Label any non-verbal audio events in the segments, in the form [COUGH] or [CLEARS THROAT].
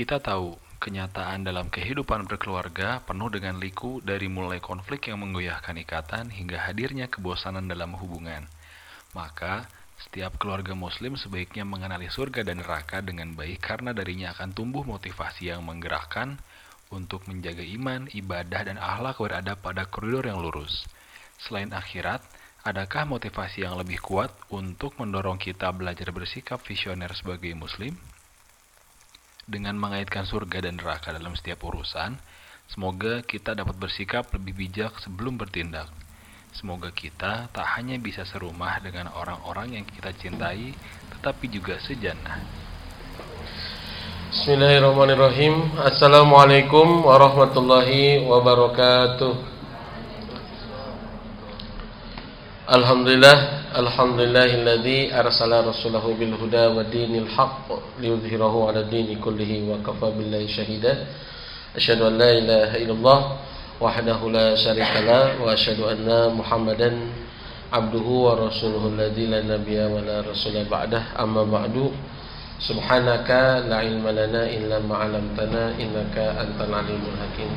Kita tahu, kenyataan dalam kehidupan berkeluarga penuh dengan liku dari mulai konflik yang menggoyahkan ikatan hingga hadirnya kebosanan dalam hubungan. Maka, setiap keluarga muslim sebaiknya mengenali surga dan neraka dengan baik karena darinya akan tumbuh motivasi yang menggerakkan untuk menjaga iman, ibadah, dan akhlak berada pada koridor yang lurus. Selain akhirat, adakah motivasi yang lebih kuat untuk mendorong kita belajar bersikap visioner sebagai muslim? Dengan mengaitkan surga dan neraka dalam setiap urusan, semoga kita dapat bersikap lebih bijak sebelum bertindak. Semoga kita tak hanya bisa serumah dengan orang-orang yang kita cintai, tetapi juga sejanah. Bismillahirrahmanirrahim. Assalamualaikum warahmatullahi wabarakatuh. Alhamdulillah Alhamdulillahilladzi arsala rasulahu bil huda wa dinil haqq liyudhhirahu 'ala dini kullihi wa kafa billahi shahida. Asyhadu an la ilaha illallah wahdahu la syarika la wa asyhadu anna Muhammadan abduhu wa rasuluhu alladzi la nabiyya wa la rasula ba'dah. Amma ba'du. Subhanaka la ilma lana illa ma 'allamtana innaka antal alimul hakim.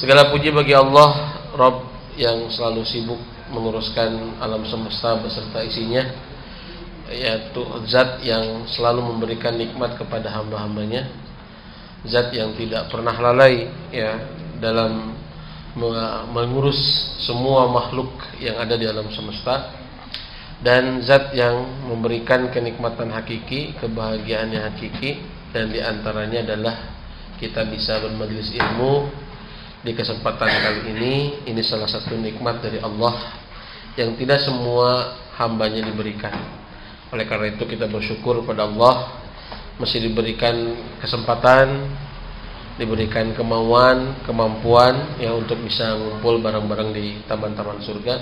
Segala puji bagi Allah Rabb yang selalu sibuk menguruskan alam semesta beserta isinya yaitu zat yang selalu memberikan nikmat kepada hamba-hambanya zat yang tidak pernah lalai ya dalam mengurus semua makhluk yang ada di alam semesta dan zat yang memberikan kenikmatan hakiki, kebahagiaan yang hakiki dan di antaranya adalah kita bisa bermajlis ilmu di kesempatan kali ini ini salah satu nikmat dari Allah yang tidak semua hambanya diberikan oleh karena itu kita bersyukur kepada Allah masih diberikan kesempatan diberikan kemauan, kemampuan ya untuk bisa ngumpul bareng-bareng di taman-taman surga.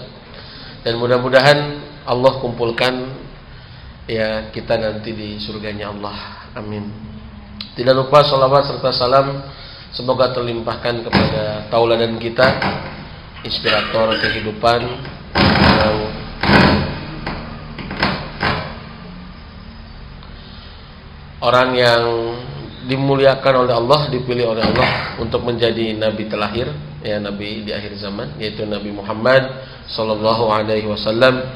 Dan mudah-mudahan Allah kumpulkan ya kita nanti di surganya Allah. Amin. Tidak lupa salawat serta salam semoga terlimpahkan kepada tauladan kita, inspirator kehidupan yang orang yang dimuliakan oleh Allah, dipilih oleh Allah untuk menjadi nabi terlahir, ya nabi di akhir zaman, yaitu Nabi Muhammad sallallahu alaihi wasallam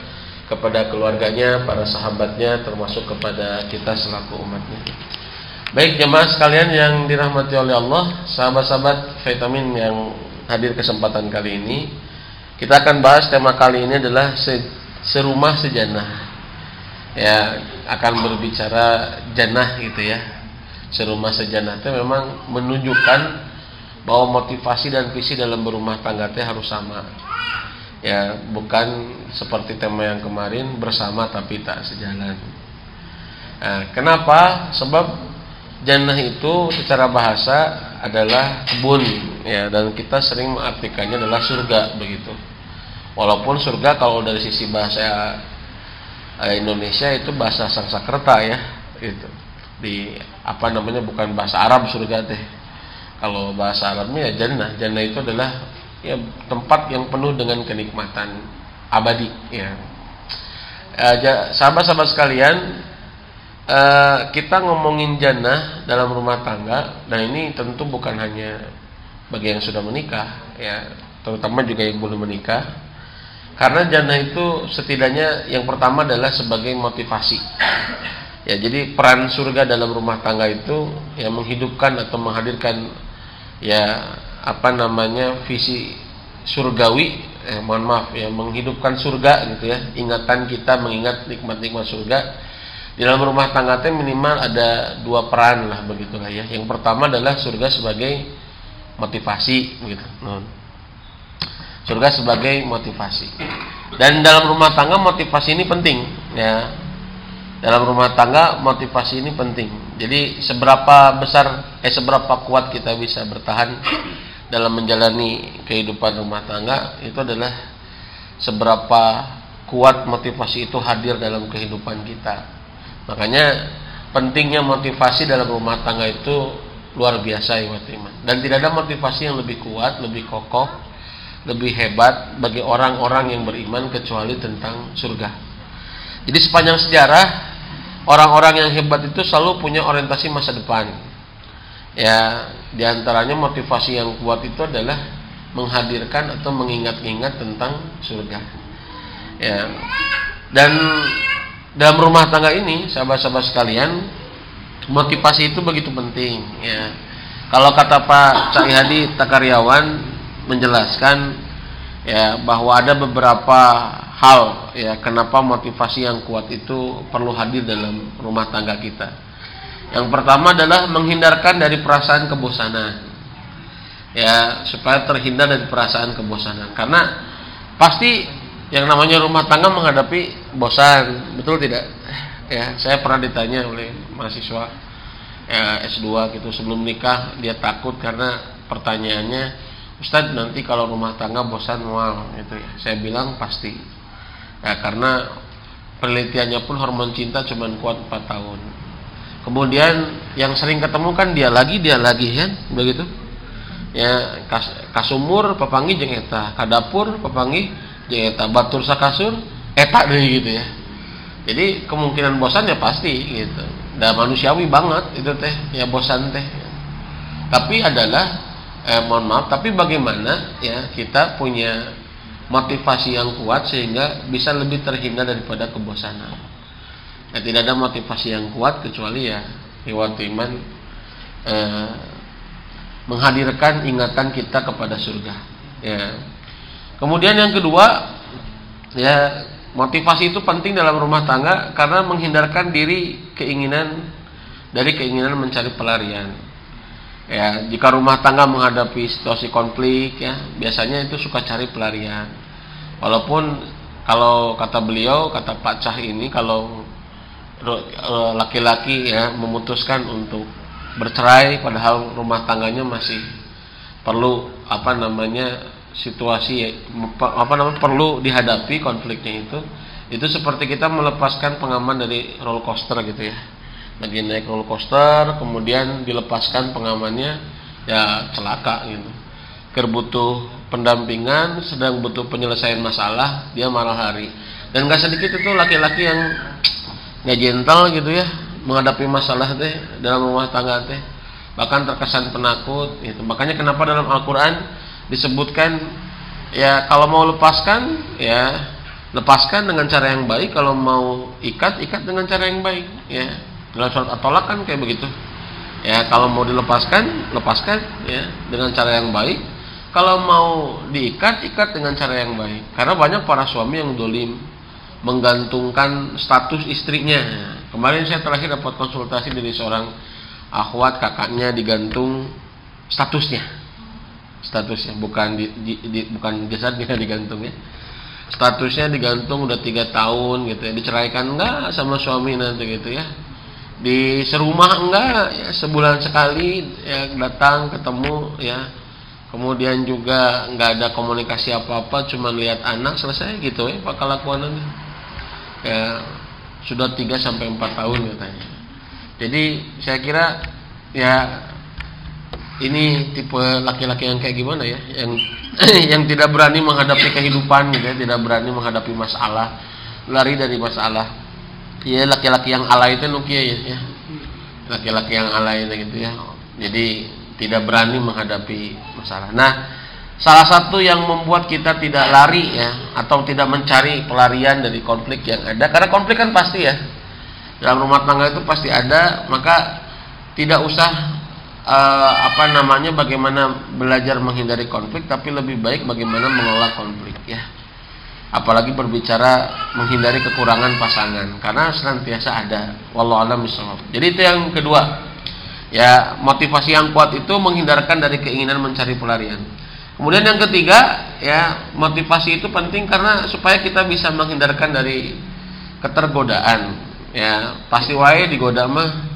kepada keluarganya, para sahabatnya termasuk kepada kita selaku umatnya. Baik jemaah sekalian yang dirahmati oleh Allah, sahabat-sahabat vitamin yang hadir kesempatan kali ini, kita akan bahas tema kali ini adalah serumah sejanah. Ya, akan berbicara janah gitu ya. Serumah sejanah itu memang menunjukkan bahwa motivasi dan visi dalam berumah tangga itu harus sama. Ya bukan seperti tema yang kemarin bersama tapi tak sejalan. Nah, kenapa? Sebab jannah itu secara bahasa adalah kebun ya dan kita sering mengartikannya adalah surga begitu. Walaupun surga kalau dari sisi bahasa eh, Indonesia itu bahasa Sanskerta ya gitu. Di apa namanya bukan bahasa Arab surga teh. Kalau bahasa Arabnya ya jannah. Jannah itu adalah ya tempat yang penuh dengan kenikmatan abadi ya. Eh, sahabat-sahabat sekalian eh, kita ngomongin jannah dalam rumah tangga dan ini tentu bukan hanya bagi yang sudah menikah ya terutama juga yang belum menikah. Karena jannah itu setidaknya yang pertama adalah sebagai motivasi. Ya, jadi peran surga dalam rumah tangga itu yang menghidupkan atau menghadirkan ya apa namanya visi surgawi eh, mohon maaf ya menghidupkan surga gitu ya ingatan kita mengingat nikmat-nikmat surga di dalam rumah tangga itu minimal ada dua peran lah begitulah ya. Yang pertama adalah surga sebagai motivasi begitu. Surga sebagai motivasi. Dan dalam rumah tangga motivasi ini penting ya. Dalam rumah tangga motivasi ini penting. Jadi seberapa besar eh seberapa kuat kita bisa bertahan dalam menjalani kehidupan rumah tangga itu adalah seberapa kuat motivasi itu hadir dalam kehidupan kita. Makanya pentingnya motivasi dalam rumah tangga itu luar biasa ya iman. Dan tidak ada motivasi yang lebih kuat, lebih kokoh, lebih hebat bagi orang-orang yang beriman kecuali tentang surga. Jadi sepanjang sejarah orang-orang yang hebat itu selalu punya orientasi masa depan. ya di antaranya motivasi yang kuat itu adalah menghadirkan atau mengingat-ingat tentang surga ya dan dalam rumah tangga ini sahabat-sahabat sekalian motivasi itu begitu penting ya kalau kata Pak Cak Hadi Takaryawan menjelaskan ya bahwa ada beberapa hal ya kenapa motivasi yang kuat itu perlu hadir dalam rumah tangga kita yang pertama adalah menghindarkan dari perasaan kebosanan. Ya, supaya terhindar dari perasaan kebosanan. Karena pasti yang namanya rumah tangga menghadapi bosan, betul tidak? Ya, saya pernah ditanya oleh mahasiswa ya, S2 gitu sebelum nikah dia takut karena pertanyaannya Ustadz nanti kalau rumah tangga bosan mual gitu ya. Saya bilang pasti. Ya, karena penelitiannya pun hormon cinta cuma kuat 4 tahun kemudian yang sering ketemu kan dia lagi dia lagi kan begitu ya kas, kasumur papangi jeng eta kadapur papangi eta batur sakasur eta deh gitu ya. Jadi kemungkinan bosan ya pasti gitu. Dan manusiawi banget itu teh ya bosan teh. Tapi adalah eh, mohon maaf tapi bagaimana ya kita punya motivasi yang kuat sehingga bisa lebih terhindar daripada kebosanan. Ya, tidak ada motivasi yang kuat kecuali ya lewat iman eh, menghadirkan ingatan kita kepada surga. Ya kemudian yang kedua ya motivasi itu penting dalam rumah tangga karena menghindarkan diri keinginan dari keinginan mencari pelarian. Ya jika rumah tangga menghadapi situasi konflik ya biasanya itu suka cari pelarian. Walaupun kalau kata beliau kata Pak Cah ini kalau Eh, laki-laki ya memutuskan untuk bercerai padahal rumah tangganya masih perlu apa namanya situasi apa namanya perlu dihadapi konfliknya itu itu seperti kita melepaskan pengaman dari roller coaster gitu ya. Lagi naik roller coaster kemudian dilepaskan pengamannya ya celaka gitu. Kerbutuh pendampingan sedang butuh penyelesaian masalah dia malah hari dan gak sedikit itu laki-laki yang nggak gentle gitu ya menghadapi masalah teh dalam rumah tangga teh bahkan terkesan penakut gitu. Makanya kenapa dalam Al-Quran disebutkan ya kalau mau lepaskan ya lepaskan dengan cara yang baik. Kalau mau ikat ikat dengan cara yang baik ya. Dalam surat at kan kayak begitu. Ya kalau mau dilepaskan lepaskan ya dengan cara yang baik. Kalau mau diikat ikat dengan cara yang baik. Karena banyak para suami yang dolim menggantungkan status istrinya. Kemarin saya terakhir dapat konsultasi dari seorang akhwat kakaknya digantung statusnya. Statusnya bukan di, di, di bukan jasadnya [LAUGHS] digantung ya. Statusnya digantung udah tiga tahun gitu ya. Diceraikan enggak sama suami nanti gitu ya. Di serumah enggak ya sebulan sekali ya datang ketemu ya kemudian juga nggak ada komunikasi apa-apa cuma lihat anak selesai gitu ya pak kelakuannya ya sudah 3 sampai 4 tahun katanya. Jadi saya kira ya ini tipe laki-laki yang kayak gimana ya, yang [CLEARS THROAT] yang tidak berani menghadapi kehidupan gitu ya, tidak berani menghadapi masalah, lari dari masalah. Ya laki-laki yang alay itu nukia ya. Laki-laki yang alay gitu ya. Jadi tidak berani menghadapi masalah. Nah, salah satu yang membuat kita tidak lari ya atau tidak mencari pelarian dari konflik yang ada karena konflik kan pasti ya dalam rumah tangga itu pasti ada maka tidak usah uh, apa namanya bagaimana belajar menghindari konflik tapi lebih baik bagaimana mengelola konflik ya. Apalagi berbicara menghindari kekurangan pasangan karena senantiasa ada. Wallahu alam jadi itu yang kedua. Ya motivasi yang kuat itu menghindarkan dari keinginan mencari pelarian. Kemudian yang ketiga, ya motivasi itu penting karena supaya kita bisa menghindarkan dari ketergodaan. Ya. Pasti wae digoda mah,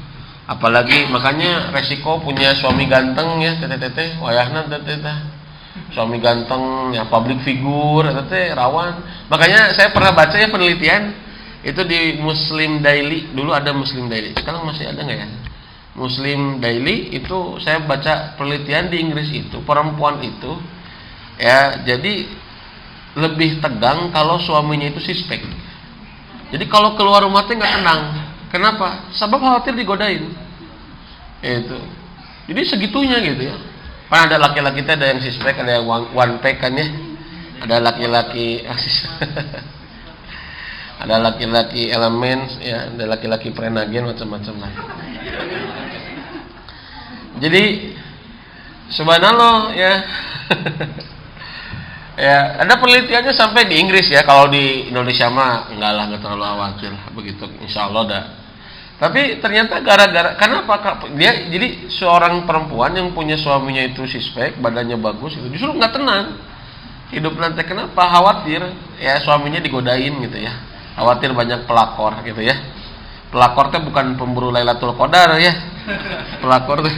apalagi makanya resiko punya suami ganteng ya teteh teteh, wayahna teteh suami ganteng ya public figure teteh rawan. Makanya saya pernah baca ya penelitian itu di Muslim Daily dulu ada Muslim Daily, sekarang masih ada nggak ya? Muslim Daily itu saya baca penelitian di Inggris itu perempuan itu ya jadi lebih tegang kalau suaminya itu suspek. Jadi kalau keluar rumah teh nggak tenang. Kenapa? Sebab khawatir digodain. Itu. Jadi segitunya gitu ya. Kan ada laki-laki ada yang six ada yang one, pack kan ya. Ada laki-laki [LAUGHS] ada laki-laki elemen ya, ada laki-laki prenagen macam-macam lah. Jadi subhanallah ya. [LAUGHS] ya, ada penelitiannya sampai di Inggris ya. Kalau di Indonesia mah enggak lah, enggak terlalu khawatir begitu. Insya Allah dah tapi ternyata gara-gara kenapa dia jadi seorang perempuan yang punya suaminya itu sispek, badannya bagus itu justru nggak tenang. Hidup nanti kenapa? Khawatir ya suaminya digodain gitu ya. Khawatir banyak pelakor gitu ya. Pelakor teh bukan pemburu Lailatul Qadar ya. Pelakor teh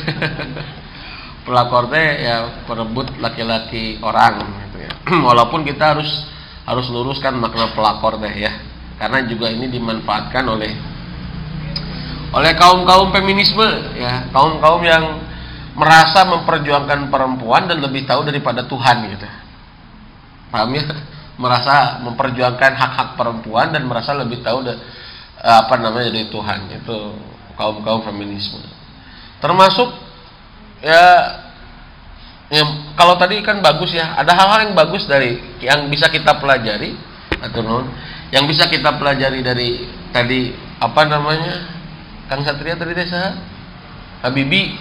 [LAUGHS] pelakor teh ya perebut laki-laki orang gitu ya. [CLEARS THROAT] Walaupun kita harus harus luruskan makna pelakor teh ya. Karena juga ini dimanfaatkan oleh oleh kaum-kaum feminisme ya. Kaum-kaum yang merasa memperjuangkan perempuan dan lebih tahu daripada Tuhan gitu. Paham ya? Merasa memperjuangkan hak-hak perempuan dan merasa lebih tahu de, apa namanya dari Tuhan itu kaum-kaum feminisme. Termasuk ya ya kalau tadi kan bagus ya ada hal-hal yang bagus dari yang bisa kita pelajari atau yang bisa kita pelajari dari tadi apa namanya Kang Satria tadi desa Habibi.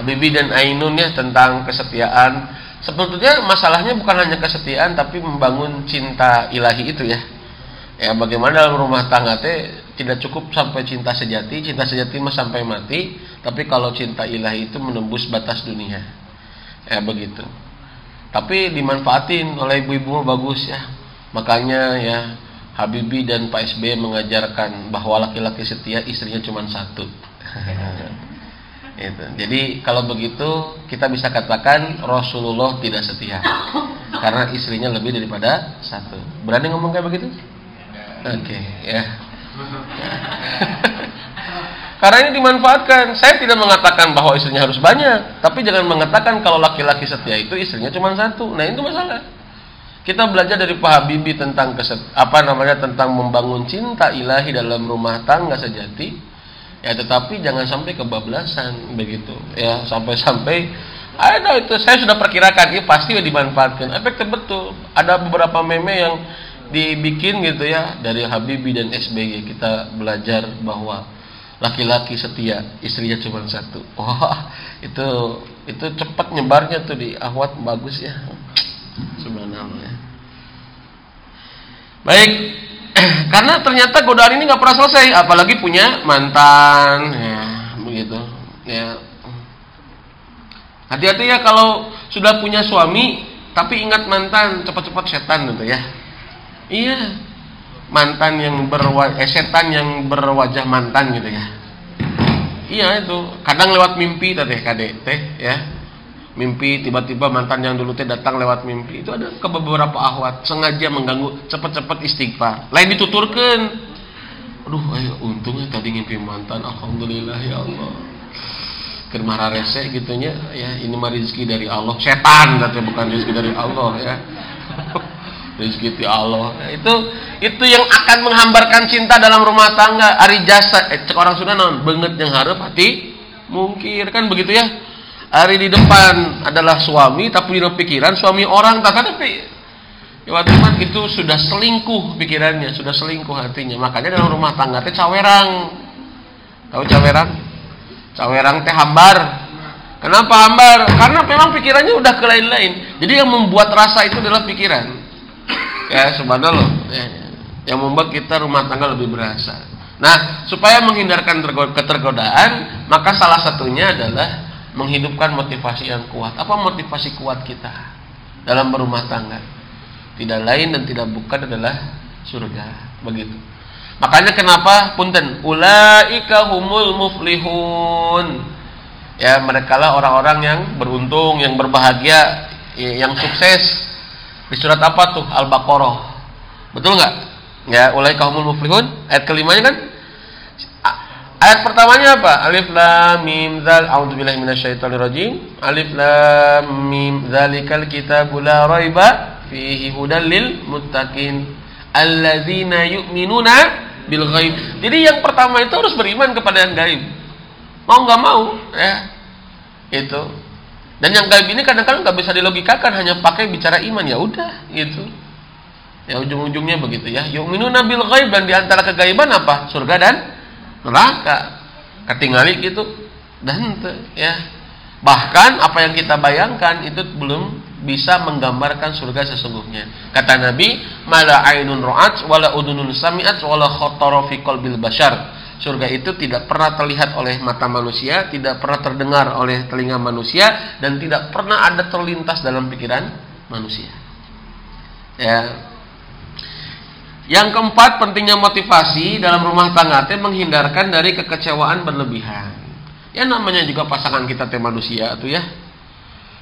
Habibi dan Ainun ya tentang kesetiaan. Sebetulnya masalahnya bukan hanya kesetiaan tapi membangun cinta ilahi itu ya. Ya bagaimana dalam rumah tangga teh tidak cukup sampai cinta sejati cinta sejati mah sampai mati tapi kalau cinta ilahi itu menembus batas dunia. Ya begitu. Tapi dimanfaatin oleh ibu-ibu bagus ya. Makanya ya Habibi dan Pak SBY mengajarkan bahwa laki-laki setia istrinya cuma satu. [LAUGHS] itu. Jadi kalau begitu kita bisa katakan Rasulullah tidak setia karena istrinya lebih daripada satu. Berani ngomong kayak begitu? Oke, okay, ya. [LAUGHS] karena ini dimanfaatkan. Saya tidak mengatakan bahwa istrinya harus banyak, tapi jangan mengatakan kalau laki-laki setia itu istrinya cuma satu. Nah, itu masalah. Kita belajar dari Pak Habibie tentang keset, apa namanya tentang membangun cinta ilahi dalam rumah tangga sejati. Ya tetapi jangan sampai kebablasan begitu. Ya sampai-sampai ada itu saya sudah perkirakan ini pasti dimanfaatkan. Efektif betul. Ada beberapa meme yang dibikin gitu ya dari Habibie dan SBY kita belajar bahwa laki-laki setia istrinya cuma satu [LAUGHS] wah itu itu cepat nyebarnya tuh di ahwat bagus ya Subhanallah. Baik, [CLEARS THROAT] karena ternyata godaan ini nggak pernah selesai, apalagi punya mantan, ya begitu. Ya, hati-hati ya kalau sudah punya suami, tapi ingat mantan, cepat-cepat setan gitu ya. Iya, mantan yang berwajah, eh, setan yang berwajah mantan gitu ya. Iya itu, kadang lewat mimpi kadek teh ya mimpi tiba-tiba mantan yang dulu teh datang lewat mimpi. Itu ada ke beberapa ahwat sengaja mengganggu cepet-cepet istighfar. Lain dituturkan. Aduh ayo untungnya tadi mimpi mantan alhamdulillah ya Allah. Kermara rese gitunya ya ini mah rezeki dari Allah. Setan katanya bukan rezeki dari Allah ya. [LAUGHS] Rezeki dari Allah. Nah, itu itu yang akan menghambarkan cinta dalam rumah tangga. Ari jasa eh, cek orang sudah non banget yang harap hati mungkin kan begitu ya hari di depan adalah suami tapi di pikiran suami orang tak tapi ya teman itu sudah selingkuh pikirannya sudah selingkuh hatinya. Makanya dalam rumah tangga teh cawerang. Tahu cawerang? Cawerang teh hambar. Kenapa hambar? Karena memang pikirannya udah ke lain-lain. Jadi yang membuat rasa itu adalah pikiran. Ya subhanallah. Ya, yang membuat kita rumah tangga lebih berasa. Nah supaya menghindarkan ketergodaan maka salah satunya adalah menghidupkan motivasi yang kuat. Apa motivasi kuat kita dalam berumah tangga? Tidak lain dan tidak bukan adalah surga. Begitu. Makanya kenapa punten ulaika humul muflihun. Ya, mereka lah orang-orang yang beruntung, yang berbahagia, yang sukses. Di surat apa tuh? Al-Baqarah. Betul nggak? Ya, ulaika humul muflihun. Ayat kelimanya kan Ayat pertamanya apa? Alif lam mim zal a'udzubillahi minasyaitonirrajim. Alif lam mim zalikal kitabu la raiba fihi hudal lil muttaqin alladzina yu'minuna bil ghaib. Jadi yang pertama itu harus beriman kepada yang gaib. Mau nggak mau ya. itu dan yang gaib ini kadang-kadang nggak bisa dilogikakan hanya pakai bicara iman ya udah gitu ya ujung-ujungnya begitu ya yu'minu nabil ghaib dan di antara kegaiban apa surga dan neraka ketinggali gitu dan ya bahkan apa yang kita bayangkan itu belum bisa menggambarkan surga sesungguhnya kata Nabi mala ainun ra'at wala udunun sami'at wala fi qalbil bashar surga itu tidak pernah terlihat oleh mata manusia, tidak pernah terdengar oleh telinga manusia, dan tidak pernah ada terlintas dalam pikiran manusia. Ya. Yang keempat, pentingnya motivasi dalam rumah tangga teh menghindarkan dari kekecewaan berlebihan. Ya namanya juga pasangan kita teh manusia tuh ya.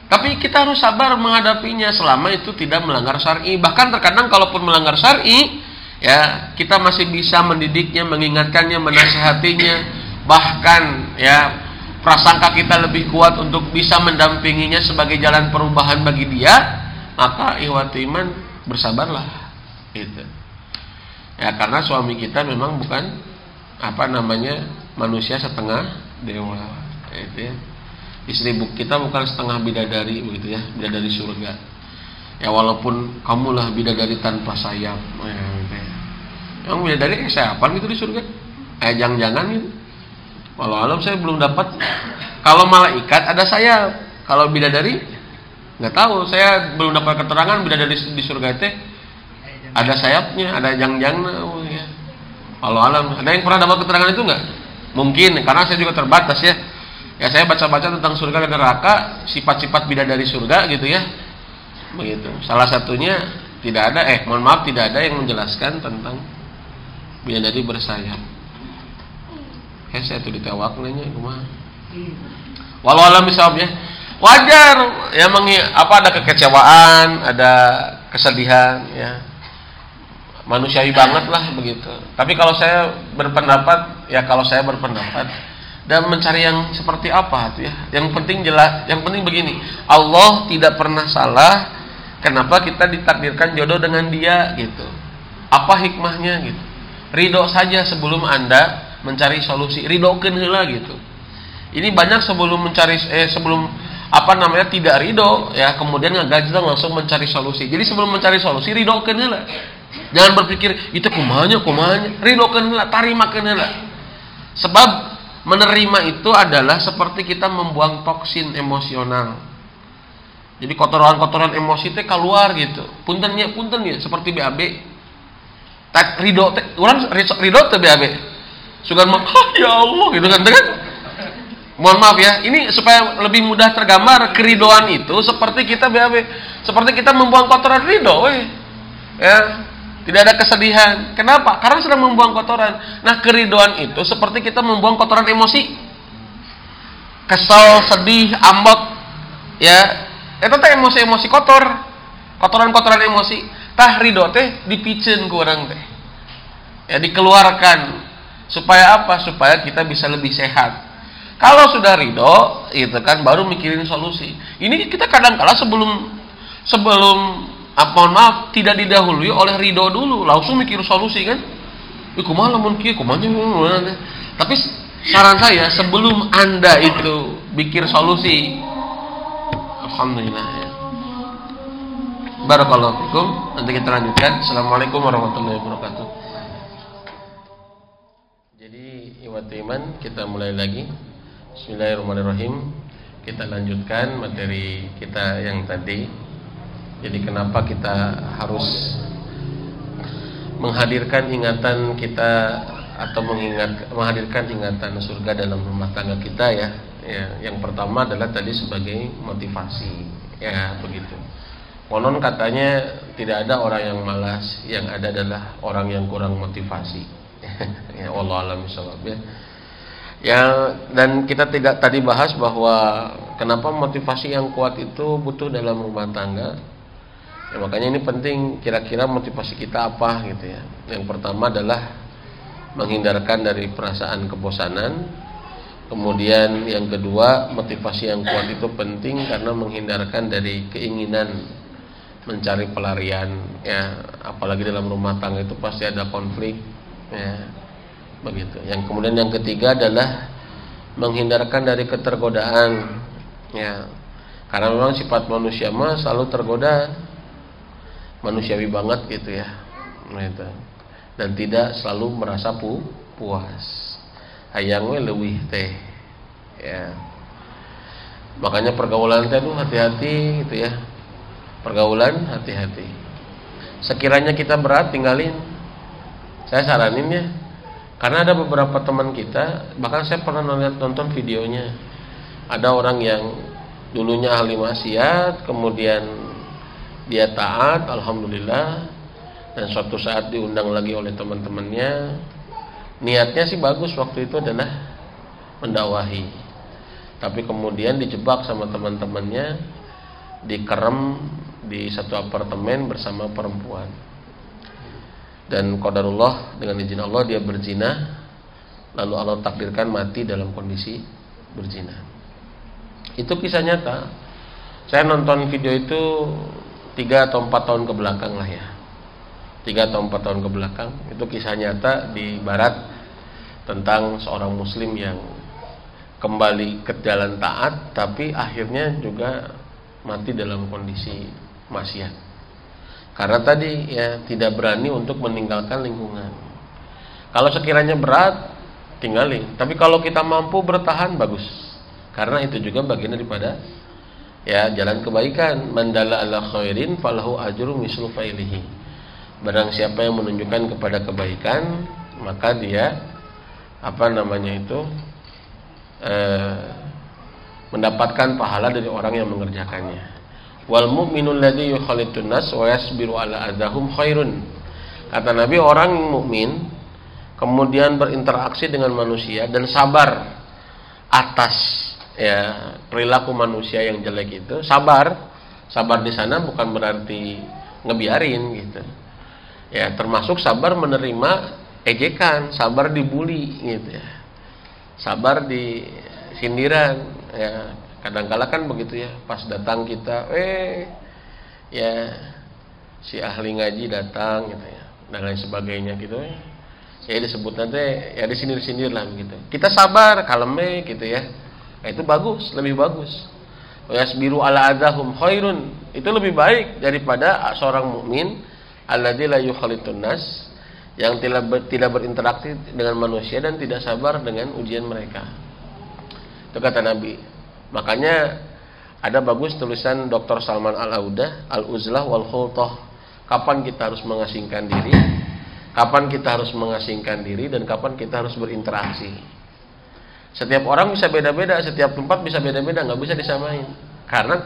Tapi kita harus sabar menghadapinya selama itu tidak melanggar syar'i. Bahkan terkadang kalaupun melanggar syar'i, ya kita masih bisa mendidiknya mengingatkannya menasehatinya bahkan ya prasangka kita lebih kuat untuk bisa mendampinginya sebagai jalan perubahan bagi dia maka ikhwati iman bersabarlah itu ya karena suami kita memang bukan apa namanya manusia setengah dewa. Itu ya. istri kita bukan setengah bidadari begitu ya bidadari surga. Ya walaupun kamulah bidadari tanpa sayap. Ya, gitu ya. yang bidadari eh, siapa gitu di surga? Eh jangan-jangan gitu. Walau alam saya belum dapat. Kalau malaikat ada sayap. Kalau bidadari nggak tahu. Saya belum dapat keterangan bidadari di surga itu ada sayapnya ada jangan-jangan oh, ya. walau alam ada yang pernah dapat keterangan itu nggak? Mungkin karena saya juga terbatas ya. Ya saya baca-baca tentang surga dan neraka sifat-sifat bidadari surga gitu ya. Begitu. Salah satunya tidak ada eh mohon maaf tidak ada yang menjelaskan tentang bidadari bersayap. Eh saya tuh ditewak nanya kumaha walau alam ya. Wajar ya mengi, apa ada kekecewaan ada kesedihan ya manusiawi banget lah begitu tapi kalau saya berpendapat ya kalau saya berpendapat dan mencari yang seperti apa tuh ya yang penting jelas yang penting begini Allah tidak pernah salah Kenapa kita ditakdirkan jodoh dengan dia gitu? Apa hikmahnya gitu? Ridho saja sebelum anda mencari solusi. Ridho kenela gitu. Ini banyak sebelum mencari eh sebelum apa namanya tidak ridho ya kemudian ngagaji langsung mencari solusi. Jadi sebelum mencari solusi ridho kenela. Jangan berpikir itu kumanya kumanya. Ridho kenela, tarima kenela. Sebab menerima itu adalah seperti kita membuang toksin emosional. Jadi kotoran-kotoran emosi teh keluar gitu. Punten ya punten ya seperti BAB tak ridho teh orang ridho teh BAB sugan mah ya Allah gitu kan kan? Mohon maaf ya ini supaya lebih mudah tergambar keridoan itu seperti kita BAB seperti kita membuang kotoran ridho ya tidak ada kesedihan. Kenapa? Karena sedang membuang kotoran. Nah keridoan itu seperti kita membuang kotoran emosi. Kesal sedih ambek ya. Itu teh emosi-emosi kotor. Kotoran-kotoran emosi. Tah ridho teh dipicen ke orang teh. Ya dikeluarkan. Supaya apa? Supaya kita bisa lebih sehat. Kalau sudah ridho itu kan baru mikirin solusi. Ini kita kadang kala sebelum sebelum apa mohon maaf tidak didahului oleh ridho dulu langsung mikir solusi kan Iku malah mungkin, kumaha tapi saran saya sebelum anda itu pikir solusi Alhamdulillah ya. Barakallahu fikum. Nanti kita lanjutkan. Assalamualaikum warahmatullahi wabarakatuh. Jadi iwat iman kita mulai lagi. Bismillahirrahmanirrahim. Kita lanjutkan materi kita yang tadi. Jadi kenapa kita harus menghadirkan ingatan kita atau mengingat menghadirkan ingatan surga dalam rumah tangga kita ya? Ya yang pertama adalah tadi sebagai motivasi. Ya begitu. Konon katanya tidak ada orang yang malas yang ada adalah orang yang kurang motivasi. [LAUGHS] Ya Allah alam ya. Ya dan kita tidak tadi bahas bahwa kenapa motivasi yang kuat itu butuh dalam rumah tangga ya makanya ini penting kira-kira motivasi kita apa gitu ya yang pertama adalah menghindarkan dari perasaan kebosanan Kemudian yang kedua, motivasi yang kuat itu penting karena menghindarkan dari keinginan mencari pelarian ya, apalagi dalam rumah tangga itu pasti ada konflik ya. Begitu. Yang kemudian yang ketiga adalah menghindarkan dari ketergodaan Ya. Karena memang sifat manusia mah selalu tergoda manusiawi banget gitu ya. Gitu. Dan tidak selalu merasa pu puas. Hayangnya lebih teh. Ya. Makanya pergaulan teh tuh hati-hati gitu ya. Pergaulan hati-hati. Sekiranya kita berat tinggalin. Saya saranin ya. Karena ada beberapa teman kita, bahkan saya pernah nonton videonya. Ada orang yang dulunya ahli maksiat, kemudian dia taat, alhamdulillah, dan suatu saat diundang lagi oleh teman-temannya. Niatnya sih bagus waktu itu adalah mendakwahi, tapi kemudian dijebak sama teman-temannya, dikerem di satu apartemen bersama perempuan. Dan qadarullah dengan izin Allah dia berzina, lalu Allah takdirkan mati dalam kondisi berzina. Itu kisah nyata. Saya nonton video itu tiga atau empat tahun ke belakang lah ya. Tiga atau empat tahun ke belakang itu kisah nyata di Barat tentang seorang Muslim yang kembali ke jalan taat, tapi akhirnya juga mati dalam kondisi maksiat. Karena tadi ya tidak berani untuk meninggalkan lingkungan. Kalau sekiranya berat, tinggalin. Tapi kalau kita mampu bertahan, bagus. Karena itu juga bagian daripada ya jalan kebaikan. Mandala ala khairin falahu ajru mislu failihi. Barang siapa yang menunjukkan kepada kebaikan, maka dia apa namanya itu eh, mendapatkan pahala dari orang yang mengerjakannya. Wal mu'minul ladzi yukhalitun nas wa yasbiru ala adahum khairun. Kata Nabi orang mukmin kemudian berinteraksi dengan manusia dan sabar atas ya perilaku manusia yang jelek itu sabar. Sabar di sana bukan berarti ngebiarin gitu. Ya termasuk sabar menerima ejekan sabar dibully gitu ya. Sabar di sindiran ya. Kadang-kala kan begitu ya pas datang kita eh ya si ahli ngaji datang gitu ya dan lain sebagainya gitu ya. Ya disebut nanti ya disindir-sindir lah begitu. Kita sabar kalem gitu ya itu bagus, lebih bagus. Yasbiru ala adahum khairun. Itu lebih baik daripada seorang mukmin alladzi la yukhalitun nas yang tidak ber, tidak berinteraksi dengan manusia dan tidak sabar dengan ujian mereka. Itu kata Nabi. Makanya ada bagus tulisan Dr. Salman Al-Audah Al-Uzlah wal Khultah. Kapan kita harus mengasingkan diri? Kapan kita harus mengasingkan diri dan kapan kita harus berinteraksi? Setiap orang bisa beda-beda, setiap tempat bisa beda-beda, nggak bisa disamain. Karena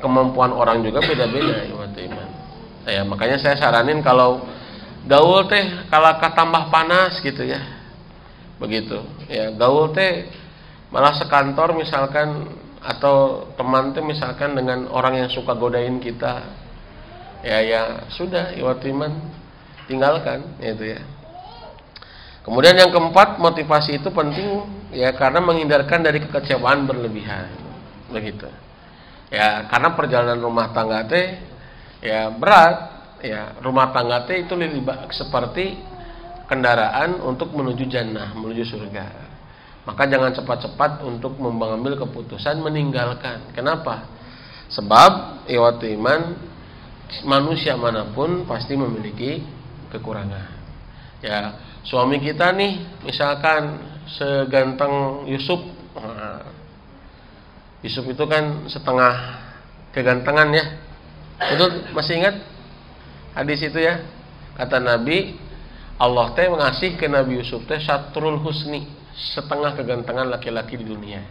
kemampuan orang juga beda-beda ya iman. Ya, makanya saya saranin kalau gaul teh kalau tambah panas gitu ya. Begitu. Ya, gaul teh malah sekantor misalkan atau teman teh misalkan dengan orang yang suka godain kita. Ya ya sudah ya iman tinggalkan itu ya. Kemudian yang keempat, motivasi itu penting ya karena menghindarkan dari kekecewaan berlebihan. Begitu. Ya, karena perjalanan rumah tangga teh ya berat, ya. Rumah tangga teh itu seperti kendaraan untuk menuju jannah, menuju surga. Maka jangan cepat-cepat untuk mengambil keputusan meninggalkan. Kenapa? Sebab iwatu iman manusia mana pun pasti memiliki kekurangan. Ya, suami kita nih misalkan seganteng Yusuf. Yusuf itu kan setengah kegantengan ya. Itu masih ingat? Hadis itu ya. Kata Nabi Allah teh mengasih ke Nabi Yusuf teh satrul husni setengah kegantengan laki-laki di dunia.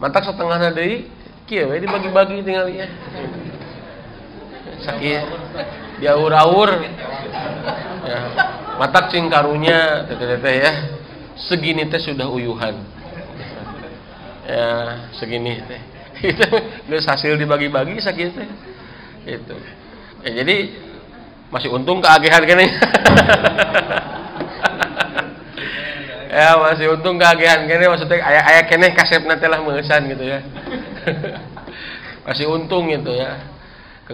Mantak setengah dari kia dibagi-bagi tinggal ya sakit. Dia ur-ur ya. Matak cing karunya teteh-teteh ya segini teh sudah uyuhan. Ya segini teh. Itu [LAUGHS] geus hasil dibagi-bagi sakit teh. Itu ya, jadi masih untung keagehan kene. [LAUGHS] Ya masih untung keagehan kene maksudnya ayah ayah kene kasep nanti lah mengesan gitu ya. [LAUGHS] Masih untung gitu ya.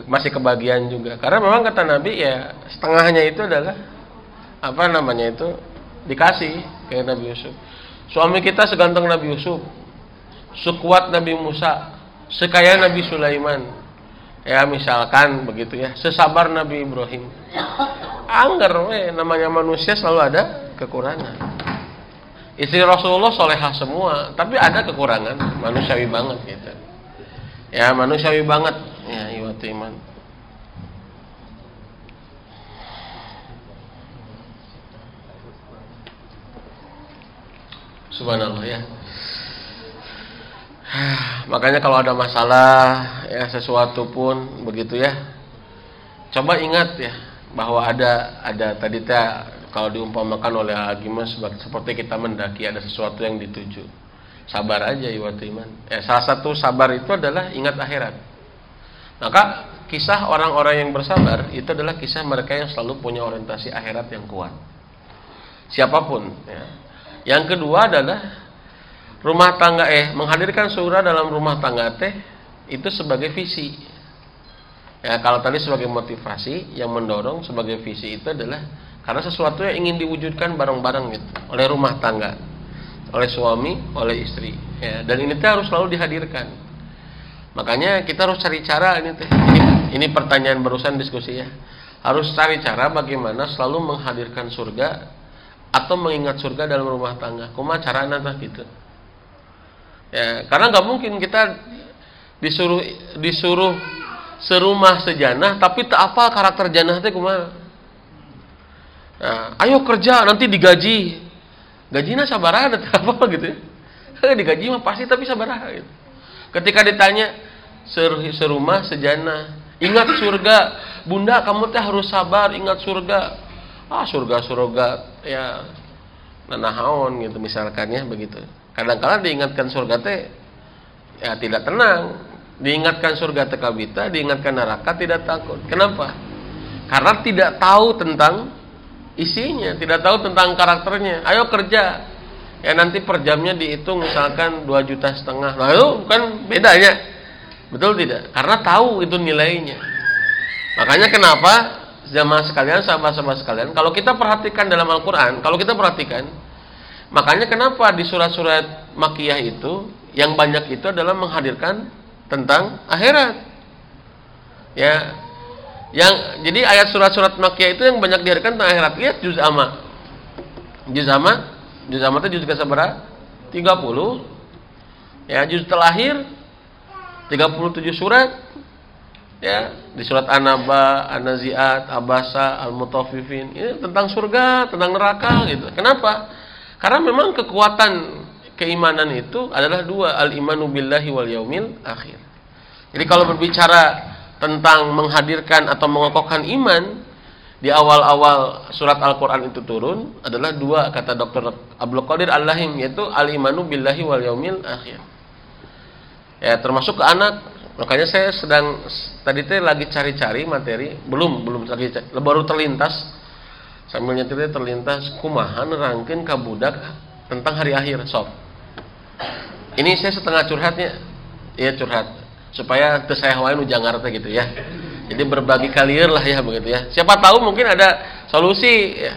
Masih kebagian juga. Karena memang kata Nabi ya setengahnya itu adalah apa namanya itu dikasih ke Nabi Yusuf. Suami kita seganteng Nabi Yusuf, sekuat Nabi Musa, sekaya Nabi Sulaiman. Ya misalkan begitu ya. Sesabar Nabi Ibrahim. Angger we namanya manusia selalu ada kekurangan. Istri Rasulullah solehah semua tapi ada kekurangan. Manusiawi banget gitu. Ya manusiawi banget. Ya iwatu iman subhanallah ya. [SIGHS] Makanya kalau ada masalah ya sesuatu pun begitu ya. Coba ingat ya bahwa ada ada tadi teh kalau diumpamakan oleh Agima seperti kita mendaki ada sesuatu yang dituju. Sabar aja iwat iman. Ya salah satu sabar itu adalah ingat akhirat. Maka kisah orang-orang yang bersabar itu adalah kisah mereka yang selalu punya orientasi akhirat yang kuat. Siapa pun ya. Yang kedua adalah rumah tangga eh menghadirkan surah dalam rumah tangga teh itu sebagai visi. Ya kalau tadi sebagai motivasi yang mendorong sebagai visi itu adalah karena sesuatu yang ingin diwujudkan bareng-bareng gitu oleh rumah tangga oleh suami oleh istri ya. Dan ini teh harus selalu dihadirkan. Makanya kita harus cari cara ini teh. Ini, ini pertanyaan barusan diskusi ya. Harus cari cara bagaimana selalu menghadirkan surga atau mengingat surga dalam rumah tangga. Kuma cara nanti gitu. Ya karena nggak mungkin kita disuruh disuruh serumah sejanah tapi tak apa karakter janah teh kumaha nah, ayo kerja nanti digaji. Gajinya sabar ada [LAUGHS] apa gitu ya. [LAUGHS] Digaji mah pasti tapi sabar gitu. ketika ditanya ser serumah sejanah? Ingat surga. Bunda kamu teh harus sabar ingat surga ah surga surga ya nanahaon gitu misalkannya begitu. Kadang-kadang diingatkan surga teh ya tidak tenang. Diingatkan surga teh kabita diingatkan neraka tidak takut. Kenapa? Karena tidak tahu tentang isinya tidak tahu tentang karakternya. Ayo kerja. Ya nanti per jamnya dihitung misalkan 2 juta setengah. Lalu kan bedanya. Betul tidak? Karena tahu itu nilainya. Makanya kenapa zaman sekalian sahabat-sahabat sekalian kalau kita perhatikan dalam Al-Quran kalau kita perhatikan Makanya kenapa di surat-surat makiyah itu yang banyak itu adalah menghadirkan tentang akhirat. Ya. Yang jadi ayat surat-surat makiyah itu yang banyak dihadirkan tentang akhirat. Lihat juz amma. Juz amma, juz amma itu juz ke seberapa? 30. Ya, juz terlahir 37 surat. Ya, di surat An-Naba, An-Naziat, Abasa, Al-Mutaffifin. Ini tentang surga, tentang neraka gitu. Kenapa? Karena memang kekuatan keimanan itu adalah dua, al-imanu billahi wal yaumil akhir. Jadi kalau berbicara tentang menghadirkan atau mengokohkan iman di awal-awal surat Al-Qur'an itu turun adalah dua kata Dr. Abdul Qadir Al-Lahim yaitu al-imanu billahi wal yaumil akhir. Ya, termasuk ke anak. Makanya saya sedang tadi teh lagi cari-cari materi, belum belum lagi baru terlintas. Sambil nyetirnya terlintas kumahan rangkin kabudak tentang hari akhir sob. Ini saya setengah curhatnya ya curhat supaya ke saya hawain ujangar gitu ya. Jadi berbagi kalian lah ya begitu ya. Siapa tahu mungkin ada solusi ya.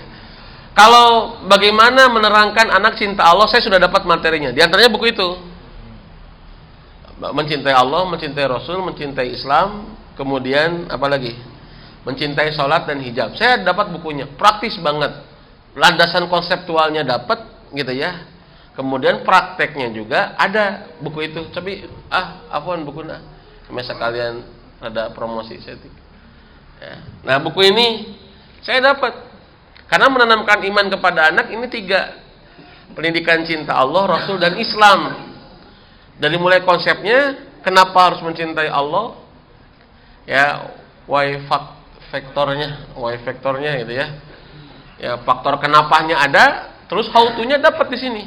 kalau bagaimana menerangkan anak cinta Allah saya sudah dapat materinya. Di antaranya buku itu mencintai Allah mencintai Rasul mencintai Islam kemudian apa lagi mencintai sholat dan hijab. Saya dapat bukunya, praktis banget. Landasan konseptualnya dapat, gitu ya. Kemudian prakteknya juga ada buku itu. Tapi ah, afwan buku nah. Masa kalian ada promosi saya ya. Nah buku ini saya dapat karena menanamkan iman kepada anak ini tiga pendidikan cinta Allah, Rasul dan Islam. Dari mulai konsepnya kenapa harus mencintai Allah, ya why fuck vektornya, y vektornya gitu ya. Ya, faktor kenapanya ada, terus how to-nya dapat di sini.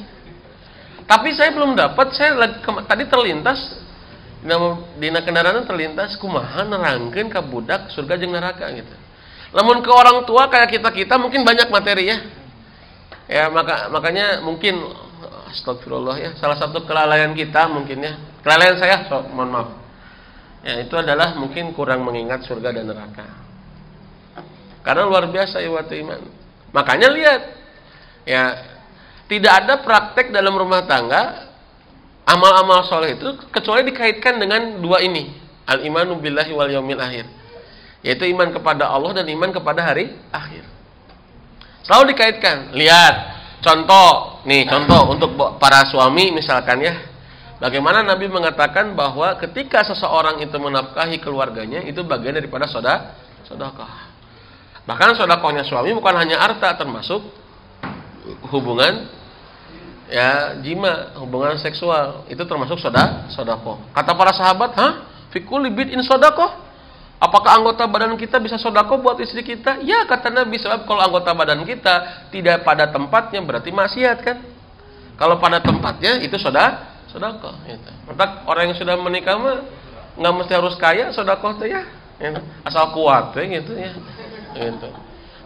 Tapi saya belum dapat, saya lagi tadi terlintas di kendaraan terlintas kumaha nerangkeun ka budak surga jeung neraka gitu. Lamun ke orang tua kayak kita-kita mungkin banyak materi ya. Ya, maka makanya mungkin astagfirullah ya, salah satu kelalaian kita mungkin ya. Kelalaian saya, so, mohon maaf. Ya, itu adalah mungkin kurang mengingat surga dan neraka. Karena luar biasa iwat iman. Makanya lihat, ya tidak ada praktek dalam rumah tangga amal-amal soleh itu kecuali dikaitkan dengan dua ini al imanu billahi wal yaumil akhir yaitu iman kepada Allah dan iman kepada hari akhir selalu dikaitkan lihat contoh nih contoh untuk para suami misalkan ya. Bagaimana Nabi mengatakan bahwa ketika seseorang itu menafkahi keluarganya itu bagian daripada soda sodakah. Bahkan sodakohnya suami bukan hanya harta termasuk hubungan ya jima hubungan seksual. Itu termasuk soda sodako kata para sahabat hah? Fikul libit in sodako apakah anggota badan kita bisa sodako buat istri kita? Ya kata Nabi sebab kalau anggota badan kita tidak pada tempatnya berarti maksiat kan? Kalau pada tempatnya itu soda sodako gitu. orang yang sudah menikah mah nggak mesti harus kaya sodako tuh ya gitu. asal kuat ya gitu ya. Gitu.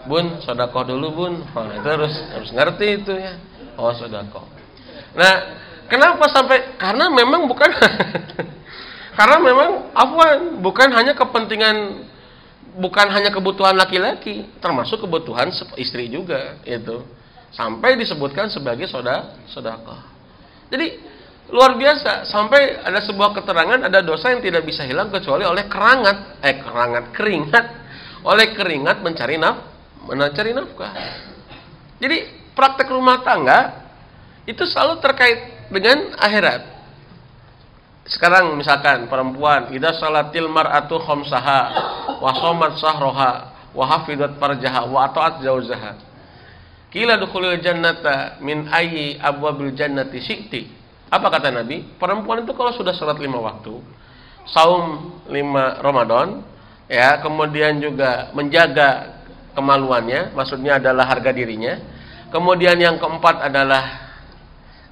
Bun sodako dulu bun. Oh, itu harus harus ngerti itu ya. Oh sodako. Nah, kenapa sampai karena memang bukan [LAUGHS] karena memang afwan bukan hanya kepentingan bukan hanya kebutuhan laki-laki, termasuk kebutuhan istri juga itu. Sampai disebutkan sebagai soda sodako. Jadi luar biasa sampai ada sebuah keterangan ada dosa yang tidak bisa hilang kecuali oleh kerangat eh kerangat keringat oleh keringat mencari naf mencari nafkah. Jadi praktek rumah tangga itu selalu terkait dengan akhirat. Sekarang misalkan perempuan, idza salatil mar'atu khamsaha wa shamat sahroha wa hafidat farjaha wa ata'at zaujaha. Kila dukhulil jannata min ayyi abwabil jannati syi'ti. Apa kata Nabi? Perempuan itu kalau sudah sholat lima waktu, saum lima Ramadan, ya, kemudian juga menjaga kemaluannya, maksudnya adalah harga dirinya. Kemudian yang keempat adalah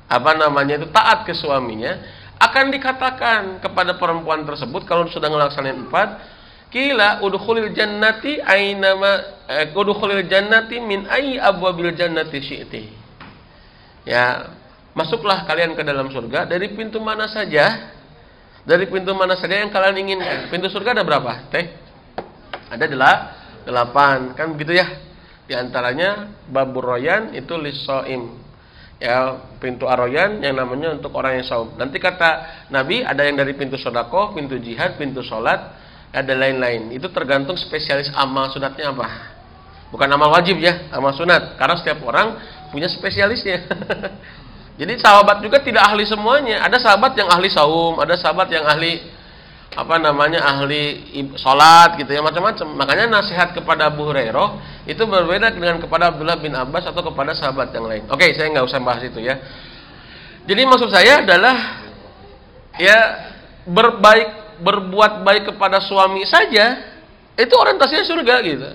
apa namanya itu taat ke suaminya akan dikatakan kepada perempuan tersebut kalau sudah melaksanakan empat kila udkhulil jannati ainama eh, udkhulil jannati min ai abwabil jannati syi'ti. Ya masuklah kalian ke dalam surga. Dari pintu mana saja dari pintu mana saja yang kalian inginkan. Pintu surga ada berapa teh? Ada delapan. Kan begitu ya? Di antaranya babur royan itu lisoim ya pintu aroyan yang namanya untuk orang yang saum. Nanti kata Nabi ada yang dari pintu sodako, pintu jihad, pintu sholat, ada lain-lain. Itu tergantung spesialis amal sunatnya apa. Bukan amal wajib ya, amal sunat. Karena setiap orang punya spesialisnya. [LAUGHS] Jadi sahabat juga tidak ahli semuanya. Ada sahabat yang ahli saum, ada sahabat yang ahli apa namanya ahli sholat gitu ya macam-macam makanya nasihat kepada Abu Hurairah itu berbeda dengan kepada Abdullah bin Abbas atau kepada sahabat yang lain. Oke saya nggak usah bahas itu ya. Jadi maksud saya adalah ya berbaik berbuat baik kepada suami saja itu orientasinya surga gitu.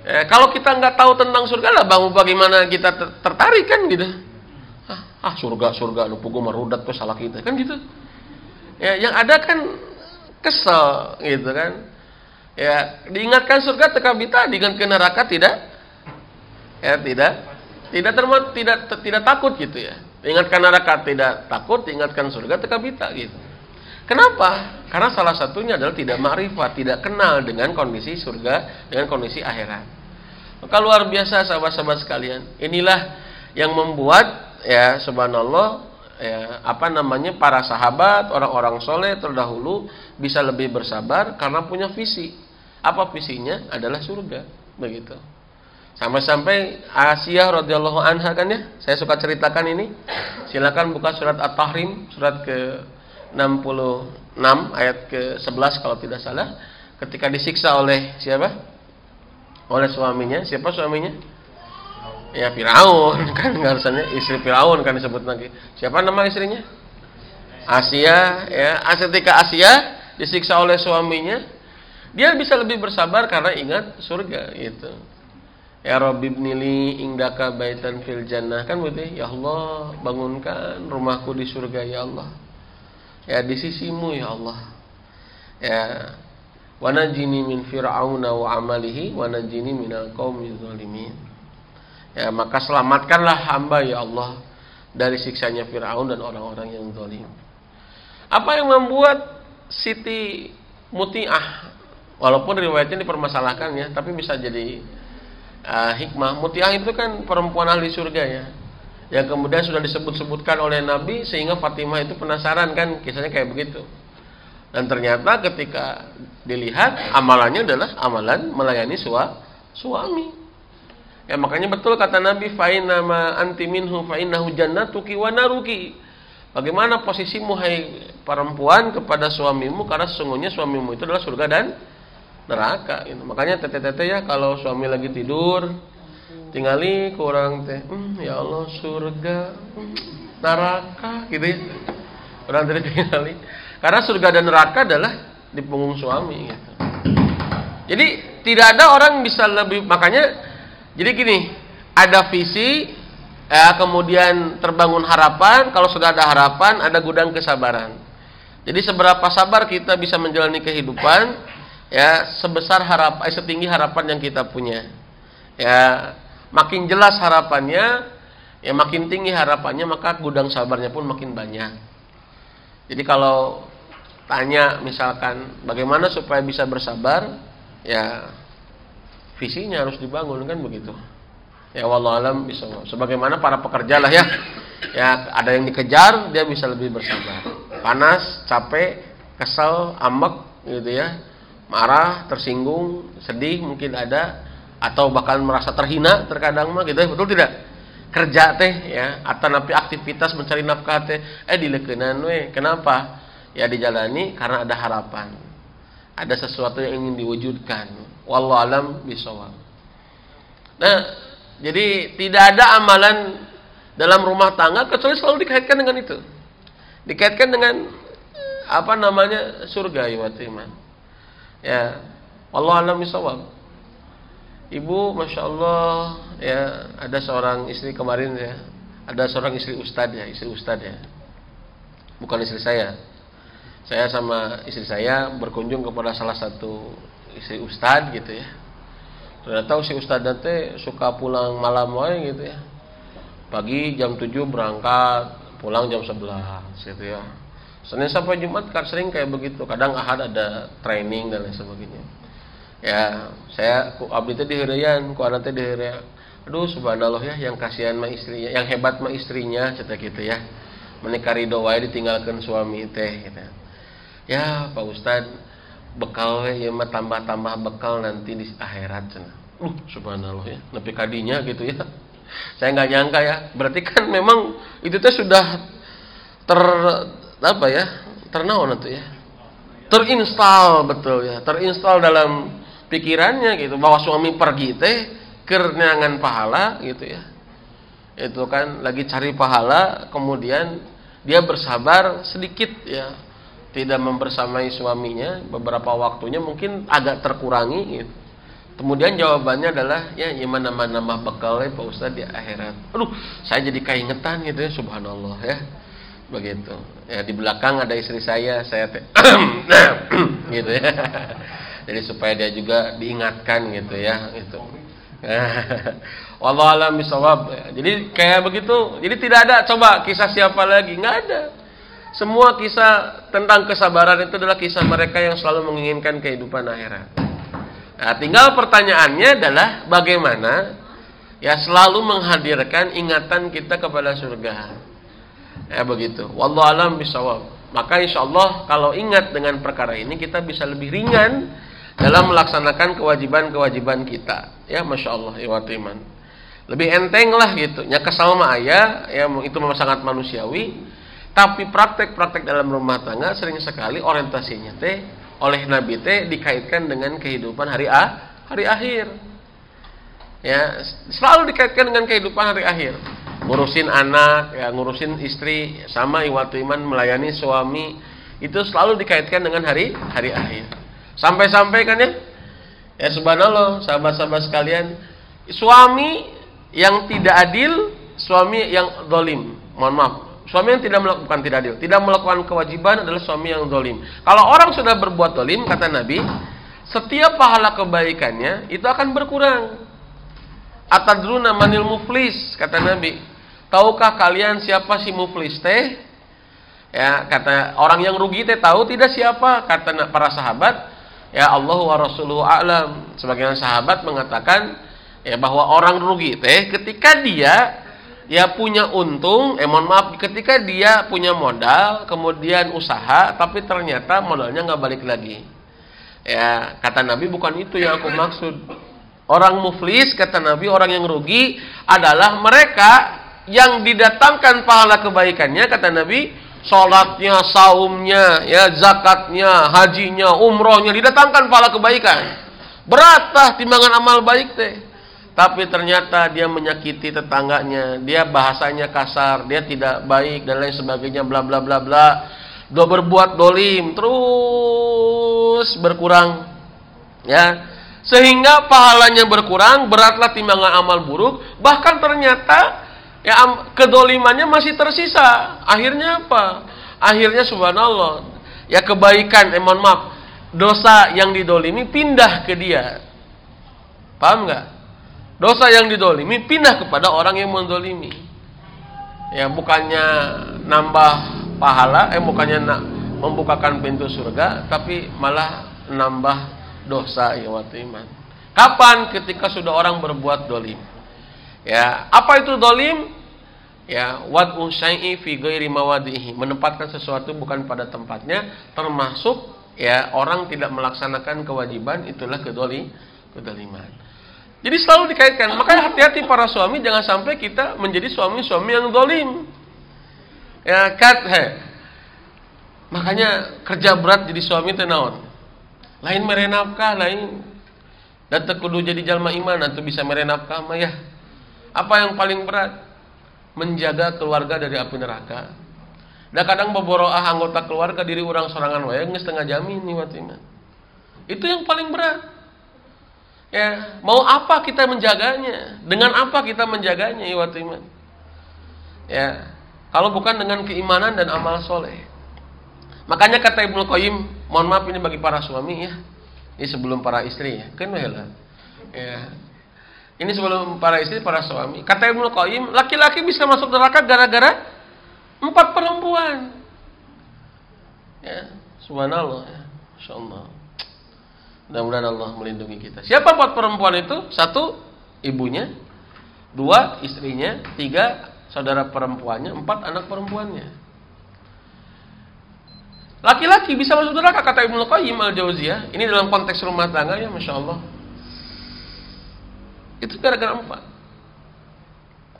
Ya, kalau kita nggak tahu tentang surga lah bang bagaimana kita tertarik kan gitu. Ah, ah surga surga lu pugu marudat tuh salah kita kan gitu. Ya, yang ada kan kesel gitu kan. Ya, diingatkan surga teka bita, diingatkan neraka tidak ya tidak tidak termat tidak tidak takut gitu ya. Diingatkan neraka tidak takut, diingatkan surga teka bita gitu. Kenapa? Karena salah satunya adalah tidak ma'rifat, tidak kenal dengan kondisi surga, dengan kondisi akhirat. Maka luar biasa sahabat-sahabat sekalian. Inilah yang membuat ya subhanallah ya, apa namanya para sahabat orang-orang soleh terdahulu bisa lebih bersabar karena punya visi apa visinya? Adalah surga. Begitu. Sampai-sampai Asia radhiyallahu anha kan ya? Saya suka ceritakan ini. Silakan buka surat at-tahrim surat ke 66 ayat ke 11 kalau tidak salah. Ketika disiksa oleh siapa? Oleh suaminya. Siapa suaminya? Ya Firaun. [LAUGHS] Kan harusnya istri Firaun kan disebut lagi. Siapa nama istrinya? Asia ya. Ketika Asia disiksa oleh suaminya dia bisa lebih bersabar karena ingat surga itu ya Rabbi ibnili indaka baitan fil jannah. Kan begitu ya? Allah bangunkan rumahku di surga ya Allah. Ya di sisimu ya Allah. Ya wanajini min fir'auna wa amalihi wanajini minal qaumi zalimin. Ya, maka selamatkanlah hamba ya Allah dari siksanya Firaun dan orang-orang yang zalim. Apa yang membuat Siti Mutiah walaupun riwayatnya dipermasalahkan ya, tapi bisa jadi uh, hikmah. Mutiah itu kan perempuan ahli surga ya. yang kemudian sudah disebut-sebutkan oleh Nabi sehingga Fatimah itu penasaran kan kisahnya kayak begitu. Dan ternyata ketika dilihat amalannya adalah amalan melayani sua, suami. Ya makanya betul kata Nabi fa'inna ma anti minhu fa'innahu jannatuki wa naruki. Bagaimana posisimu hai perempuan kepada suamimu karena sesungguhnya suamimu itu adalah surga dan neraka gitu. Makanya tete-tete ya kalau suami lagi tidur tinggali kurang teh hmm, ya Allah surga hmm, neraka gitu ya. Kurang tadi tinggali. Karena surga dan neraka adalah di punggung suami gitu. Jadi tidak ada orang bisa lebih makanya jadi gini, ada visi ya, kemudian terbangun harapan, kalau sudah ada harapan ada gudang kesabaran. Jadi seberapa sabar kita bisa menjalani kehidupan ya sebesar harapan eh, setinggi harapan yang kita punya. Ya, makin jelas harapannya, ya makin tinggi harapannya maka gudang sabarnya pun makin banyak. Jadi kalau tanya misalkan bagaimana supaya bisa bersabar? Ya visinya harus dibangun kan begitu? Ya wallah alam bisa. Sebagaimana para pekerja lah ya. Ya ada yang dikejar dia bisa lebih bersabar. Panas capek kesel ambek gitu ya marah tersinggung sedih mungkin ada atau bahkan merasa terhina terkadang mah gitu. Betul tidak? Kerja teh ya atau napi aktivitas mencari nafkah teh eh dilekenan we. Kenapa? Ya dijalani karena ada harapan. Ada sesuatu yang ingin diwujudkan. Wallahu alam bisawab nah jadi tidak ada amalan dalam rumah tangga kecuali selalu dikaitkan dengan itu. Dikaitkan dengan apa namanya surga ya ya. Allah alam bisawab ibu masya Allah ya ada seorang istri kemarin ya. Ada seorang istri ustad ya istri ustad ya. Bukan istri saya. Saya sama istri saya berkunjung kepada salah satu istri ustad gitu ya. Ternyata si ustad nanti suka pulang malam wae gitu ya. Pagi jam 7 berangkat pulang jam 11 gitu ya Senin sampai Jumat kan sering kayak begitu kadang ahad ada training dan lain sebagainya ya saya ku abdi teh diheureyan ku anak teh diheureyan aduh subhanallah ya yang kasihan mah istrinya yang hebat mah istrinya cerita gitu ya menikah ridho wae ditinggalkan suami teh gitu ya Pak Ustad bekal ya mah tambah-tambah bekal nanti di akhirat cenah. Uh, subhanallah ya. Nepi kadinya gitu ya. [LAUGHS] Saya nggak nyangka ya. Berarti kan memang itu teh sudah ter apa ya? Ternaon itu ya. Terinstal betul ya. Terinstal dalam pikirannya gitu bahwa suami pergi teh kerenangan pahala gitu ya. Itu kan lagi cari pahala kemudian dia bersabar sedikit ya tidak membersamai suaminya beberapa waktunya mungkin agak terkurangi gitu. Kemudian jawabannya adalah ya gimana mana nama bekalnya Pak Ustadz di akhirat. Aduh, saya jadi keingetan gitu ya subhanallah ya. Begitu. Ya di belakang ada istri saya, saya [COUGHS] gitu ya. [LAUGHS] Jadi supaya dia juga diingatkan gitu ya, gitu. [LAUGHS] Wallahu alam bisawab. Jadi kayak begitu. Jadi tidak ada coba kisah siapa lagi, nggak ada. Semua kisah tentang kesabaran itu adalah kisah mereka yang selalu menginginkan kehidupan akhirat. Nah, tinggal pertanyaannya adalah bagaimana ya selalu menghadirkan ingatan kita kepada surga. Ya begitu. Wallahu alam bisawab. Maka insya Allah kalau ingat dengan perkara ini kita bisa lebih ringan dalam melaksanakan kewajiban-kewajiban kita. Ya masya Allah, ya iman. Lebih enteng lah gitu. Ya kesal mah ayah, ya itu memang sangat manusiawi tapi praktek-praktek dalam rumah tangga sering sekali orientasinya teh oleh Nabi teh dikaitkan dengan kehidupan hari ah, hari akhir. Ya, selalu dikaitkan dengan kehidupan hari akhir. Ngurusin anak, ya ngurusin istri, sama iwatu iman melayani suami, itu selalu dikaitkan dengan hari hari akhir. Sampai-sampai kan ya, ya subhanallah, sahabat-sahabat sekalian, suami yang tidak adil, suami yang dolim, mohon maaf, Suami yang tidak melakukan tidak adil, tidak melakukan kewajiban adalah suami yang dolim. Kalau orang sudah berbuat dolim, kata Nabi, setiap pahala kebaikannya itu akan berkurang. Atadruna manil muflis, kata Nabi. Tahukah kalian siapa si muflis teh? Ya, kata orang yang rugi teh tahu tidak siapa? Kata para sahabat, ya Allah wa rasuluhu a'lam. Sebagian sahabat mengatakan ya bahwa orang rugi teh ketika dia ya punya untung, eh mohon maaf, ketika dia punya modal, kemudian usaha, tapi ternyata modalnya nggak balik lagi. Ya, kata Nabi bukan itu yang aku maksud. Orang muflis, kata Nabi, orang yang rugi adalah mereka yang didatangkan pahala kebaikannya, kata Nabi, sholatnya, saumnya, ya zakatnya, hajinya, umrohnya, didatangkan pahala kebaikan. Beratlah timbangan amal baik teh. Tapi ternyata dia menyakiti tetangganya, dia bahasanya kasar, dia tidak baik dan lain sebagainya, bla bla bla bla. Dia berbuat dolim terus berkurang, ya sehingga pahalanya berkurang, beratlah timbangan amal buruk, bahkan ternyata ya kedolimannya masih tersisa. Akhirnya apa? Akhirnya subhanallah, ya kebaikan, eh mohon maaf, dosa yang didolimi pindah ke dia. Paham nggak? Dosa yang didolimi pindah kepada orang yang mendolimi. Ya bukannya nambah pahala, eh bukannya nak membukakan pintu surga, tapi malah nambah dosa ya iman. Kapan? Ketika sudah orang berbuat dolim. Ya, apa itu dolim? Ya, wad syai'i fi ghairi mawadihi, menempatkan sesuatu bukan pada tempatnya, termasuk ya orang tidak melaksanakan kewajiban itulah kedoli kedoliman. Jadi selalu dikaitkan. Makanya hati-hati para suami jangan sampai kita menjadi suami-suami yang dolim. Ya, kat, he. Makanya kerja berat jadi suami tenawan lain merenapkah lain dan tekudu jadi jalma iman atau bisa merenapkah mah ya apa yang paling berat menjaga keluarga dari api neraka dan kadang boboroah anggota keluarga diri orang sorangan wae setengah jamin nih iman itu yang paling berat ya mau apa kita menjaganya dengan apa kita menjaganya iman ya kalau bukan dengan keimanan dan amal soleh Makanya kata Ibnu Qayyim, mohon maaf ini bagi para suami ya. Ini sebelum para istri ya. Kan. Ya. Ini sebelum para istri, para suami. Kata Ibnu Qayyim, laki-laki bisa masuk neraka gara-gara empat perempuan. Ya, subhanallah ya. Insyaallah. Mudah-mudahan Allah melindungi kita. Siapa empat perempuan itu? Satu, ibunya. Dua, istrinya. Tiga, saudara perempuannya. Empat, anak perempuannya. Laki-laki bisa masuk neraka kata Ibnu Qayyim al-Jauziyah. Ini dalam konteks rumah tangga ya, masya Allah. Itu gara-gara empat.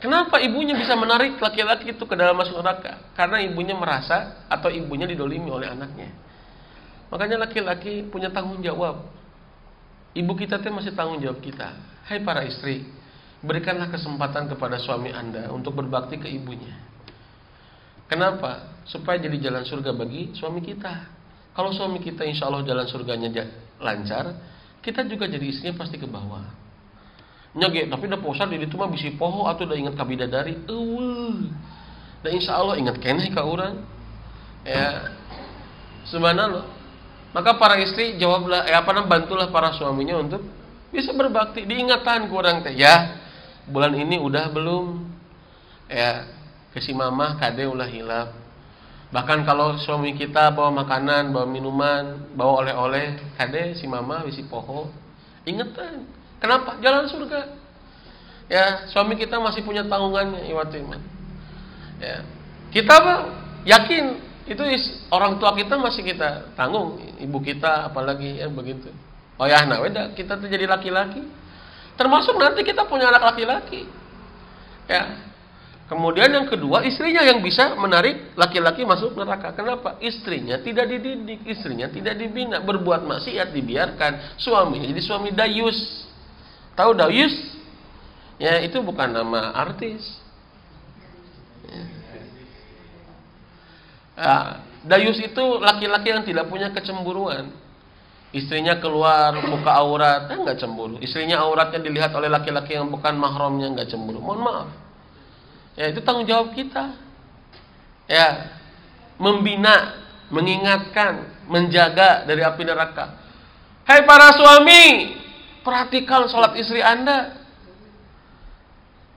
Kenapa ibunya bisa menarik laki-laki itu ke dalam masuk neraka? Karena ibunya merasa atau ibunya didolimi oleh anaknya. Makanya laki-laki punya tanggung jawab. Ibu kita itu masih tanggung jawab kita. Hai para istri, berikanlah kesempatan kepada suami anda untuk berbakti ke ibunya. Kenapa? Supaya jadi jalan surga bagi suami kita. Kalau suami kita insya Allah jalan surganya lancar, kita juga jadi istrinya pasti ke bawah. Nyage, tapi udah posar di itu mah bisi poho atau udah ingat kabidadari. Eueuh. Dan insya Allah ingat keneh ka orang. Ya. Subhanallah. Maka para istri jawablah, eh apa namanya bantulah para suaminya untuk bisa berbakti. Diingatan kurang teh ya. Bulan ini udah belum? Ya, ke si mamah kade ulah hilap bahkan kalau suami kita bawa makanan bawa minuman bawa oleh-oleh kade si mama bisi poho ingetan kenapa? Jalan surga. Ya suami kita masih punya tanggungannya iwatu iman. Ya. Kita yakin itu is, orang tua kita masih kita tanggung ibu kita apalagi ya begitu. Oh ya nah weda kita tuh jadi laki-laki. Termasuk nanti kita punya anak laki-laki. Ya. Kemudian yang kedua, istrinya yang bisa menarik laki-laki masuk neraka. Kenapa? Istrinya tidak dididik, istrinya tidak dibina, berbuat maksiat dibiarkan. Suaminya jadi suami dayus. Tahu dayus? Ya, itu bukan nama artis. Ya. Nah, dayus itu laki-laki yang tidak punya kecemburuan. Istrinya keluar buka aurat, eh, nggak cemburu. Istrinya auratnya dilihat oleh laki-laki yang bukan mahramnya nggak cemburu. Mohon maaf. Ya, itu tanggung jawab kita. Ya, membina, mengingatkan, menjaga dari api neraka. Hai para suami, perhatikan sholat istri Anda.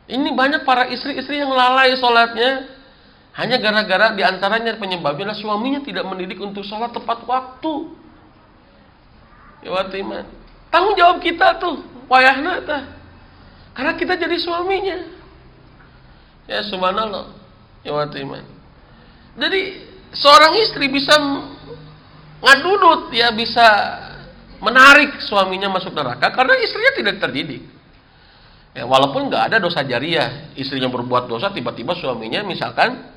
Ini banyak para istri-istri yang lalai sholatnya. Hanya gara-gara di antaranya penyebabnya suaminya tidak mendidik untuk sholat tepat waktu. Ya iman. Tanggung jawab kita tuh, wayahna tuh. Karena kita jadi suaminya. Ya subhanallah. Ya iman. Jadi seorang istri bisa ngadudut ya bisa menarik suaminya masuk neraka karena istrinya tidak terdidik. Ya, walaupun nggak ada dosa jariah, istrinya berbuat dosa tiba-tiba suaminya misalkan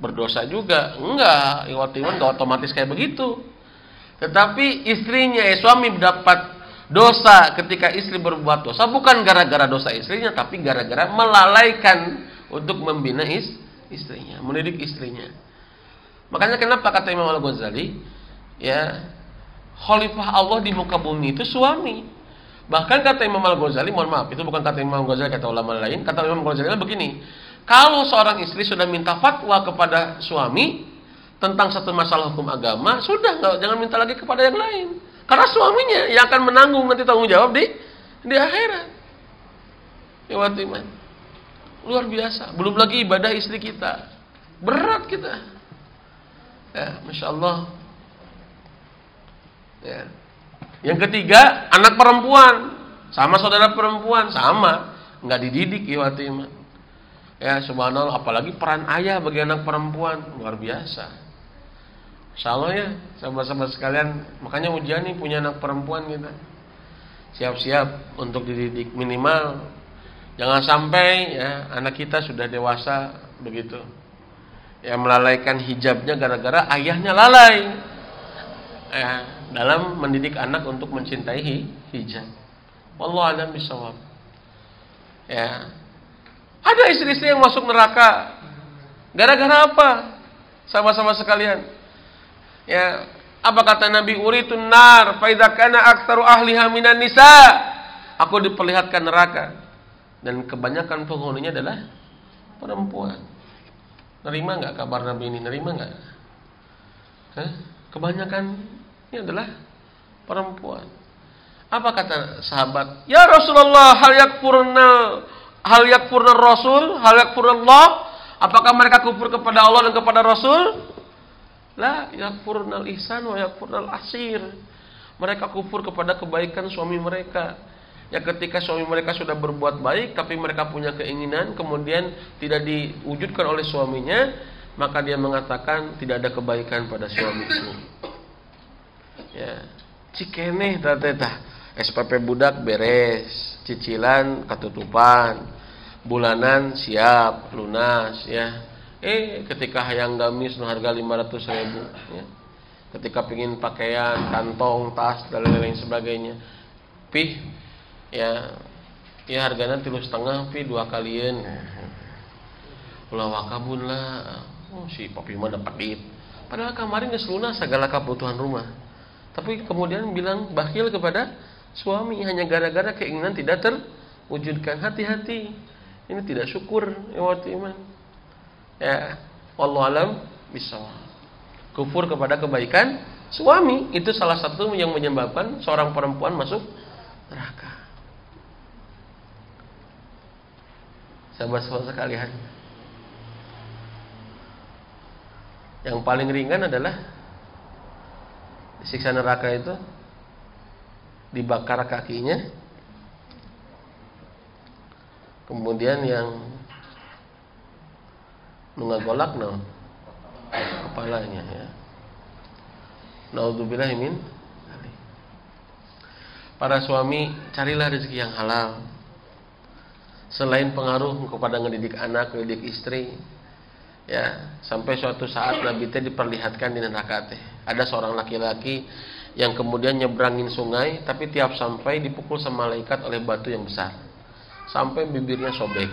berdosa juga. Enggak, iman nggak otomatis kayak begitu. Tetapi istrinya, eh, suami dapat dosa ketika istri berbuat dosa bukan gara-gara dosa istrinya, tapi gara-gara melalaikan untuk membina is, istrinya, mendidik istrinya. Makanya kenapa kata Imam Al Ghazali, ya khalifah Allah di muka bumi itu suami. Bahkan kata Imam Al Ghazali, mohon maaf, itu bukan kata Imam Al Ghazali, kata ulama lain. Kata Imam Al Ghazali begini, kalau seorang istri sudah minta fatwa kepada suami tentang satu masalah hukum agama, sudah nggak jangan minta lagi kepada yang lain. Karena suaminya yang akan menanggung nanti tanggung jawab di di akhirat. Ya iman. Luar biasa. Belum lagi ibadah istri kita. Berat kita. Ya, Masya Allah. Ya. Yang ketiga, anak perempuan. Sama saudara perempuan, sama. Nggak dididik ya iman. Ya subhanallah, apalagi peran ayah bagi anak perempuan. Luar biasa. Insya Allah ya, sahabat-sahabat sekalian. Makanya ujian nih punya anak perempuan kita. Siap-siap untuk dididik minimal. Jangan sampai ya anak kita sudah dewasa begitu. Ya melalaikan hijabnya gara-gara ayahnya lalai. Ya, dalam mendidik anak untuk mencintai hijab. Wallahu a'lam bishawab. Ya. Ada istri-istri yang masuk neraka gara-gara apa? Sama-sama sekalian. Ya, apa kata Nabi uritun nar fa idza kana aktsaru ahliha minan nisa. Aku diperlihatkan neraka dan kebanyakan penghuninya adalah perempuan. Nerima nggak kabar Nabi ini? Nerima nggak? Kebanyakan ini adalah perempuan. Apa kata sahabat? Ya Rasulullah, hal yakfurna hal yakfurna Rasul, hal yakfurna Allah? Apakah mereka kufur kepada Allah dan kepada Rasul? La yakfurnal ihsan wa yakfurnal asir. Mereka kufur kepada kebaikan suami mereka. Ya ketika suami mereka sudah berbuat baik tapi mereka punya keinginan kemudian tidak diwujudkan oleh suaminya, maka dia mengatakan tidak ada kebaikan pada suamiku ya. Cikeneh tah. SPP budak beres cicilan ketutupan. Bulanan siap lunas ya. Eh ketika hayang gamis no harga 500 ribu ya. Ketika pingin pakaian kantong tas dan lain-lain sebagainya. Pih ya. Ya harganya tilu setengah pi dua kalian. Ulah wakabun lah. Oh si papi mah dapat padahal kemarin geus lunas segala kebutuhan rumah tapi kemudian bilang bakhil kepada suami hanya gara-gara keinginan tidak terwujudkan. Hati-hati. Ini tidak syukur ya iman. Ya, wallahu alam bisawab. Kufur kepada kebaikan suami itu salah satu yang menyebabkan seorang perempuan masuk neraka. Sahabat-sahabat sekalian. Yang paling ringan adalah siksa neraka itu dibakar kakinya. Kemudian yang nungagolak no. Kepalanya ya. Naudzubillah min para suami carilah rezeki yang halal. Selain pengaruh kepada ngedidik anak ngedidik istri ya. Sampai suatu saat Nabi teh diperlihatkan di neraka teh ada seorang laki-laki yang kemudian nyebrangin sungai tapi tiap sampai dipukul sama malaikat oleh batu yang besar. Sampai bibirnya sobek.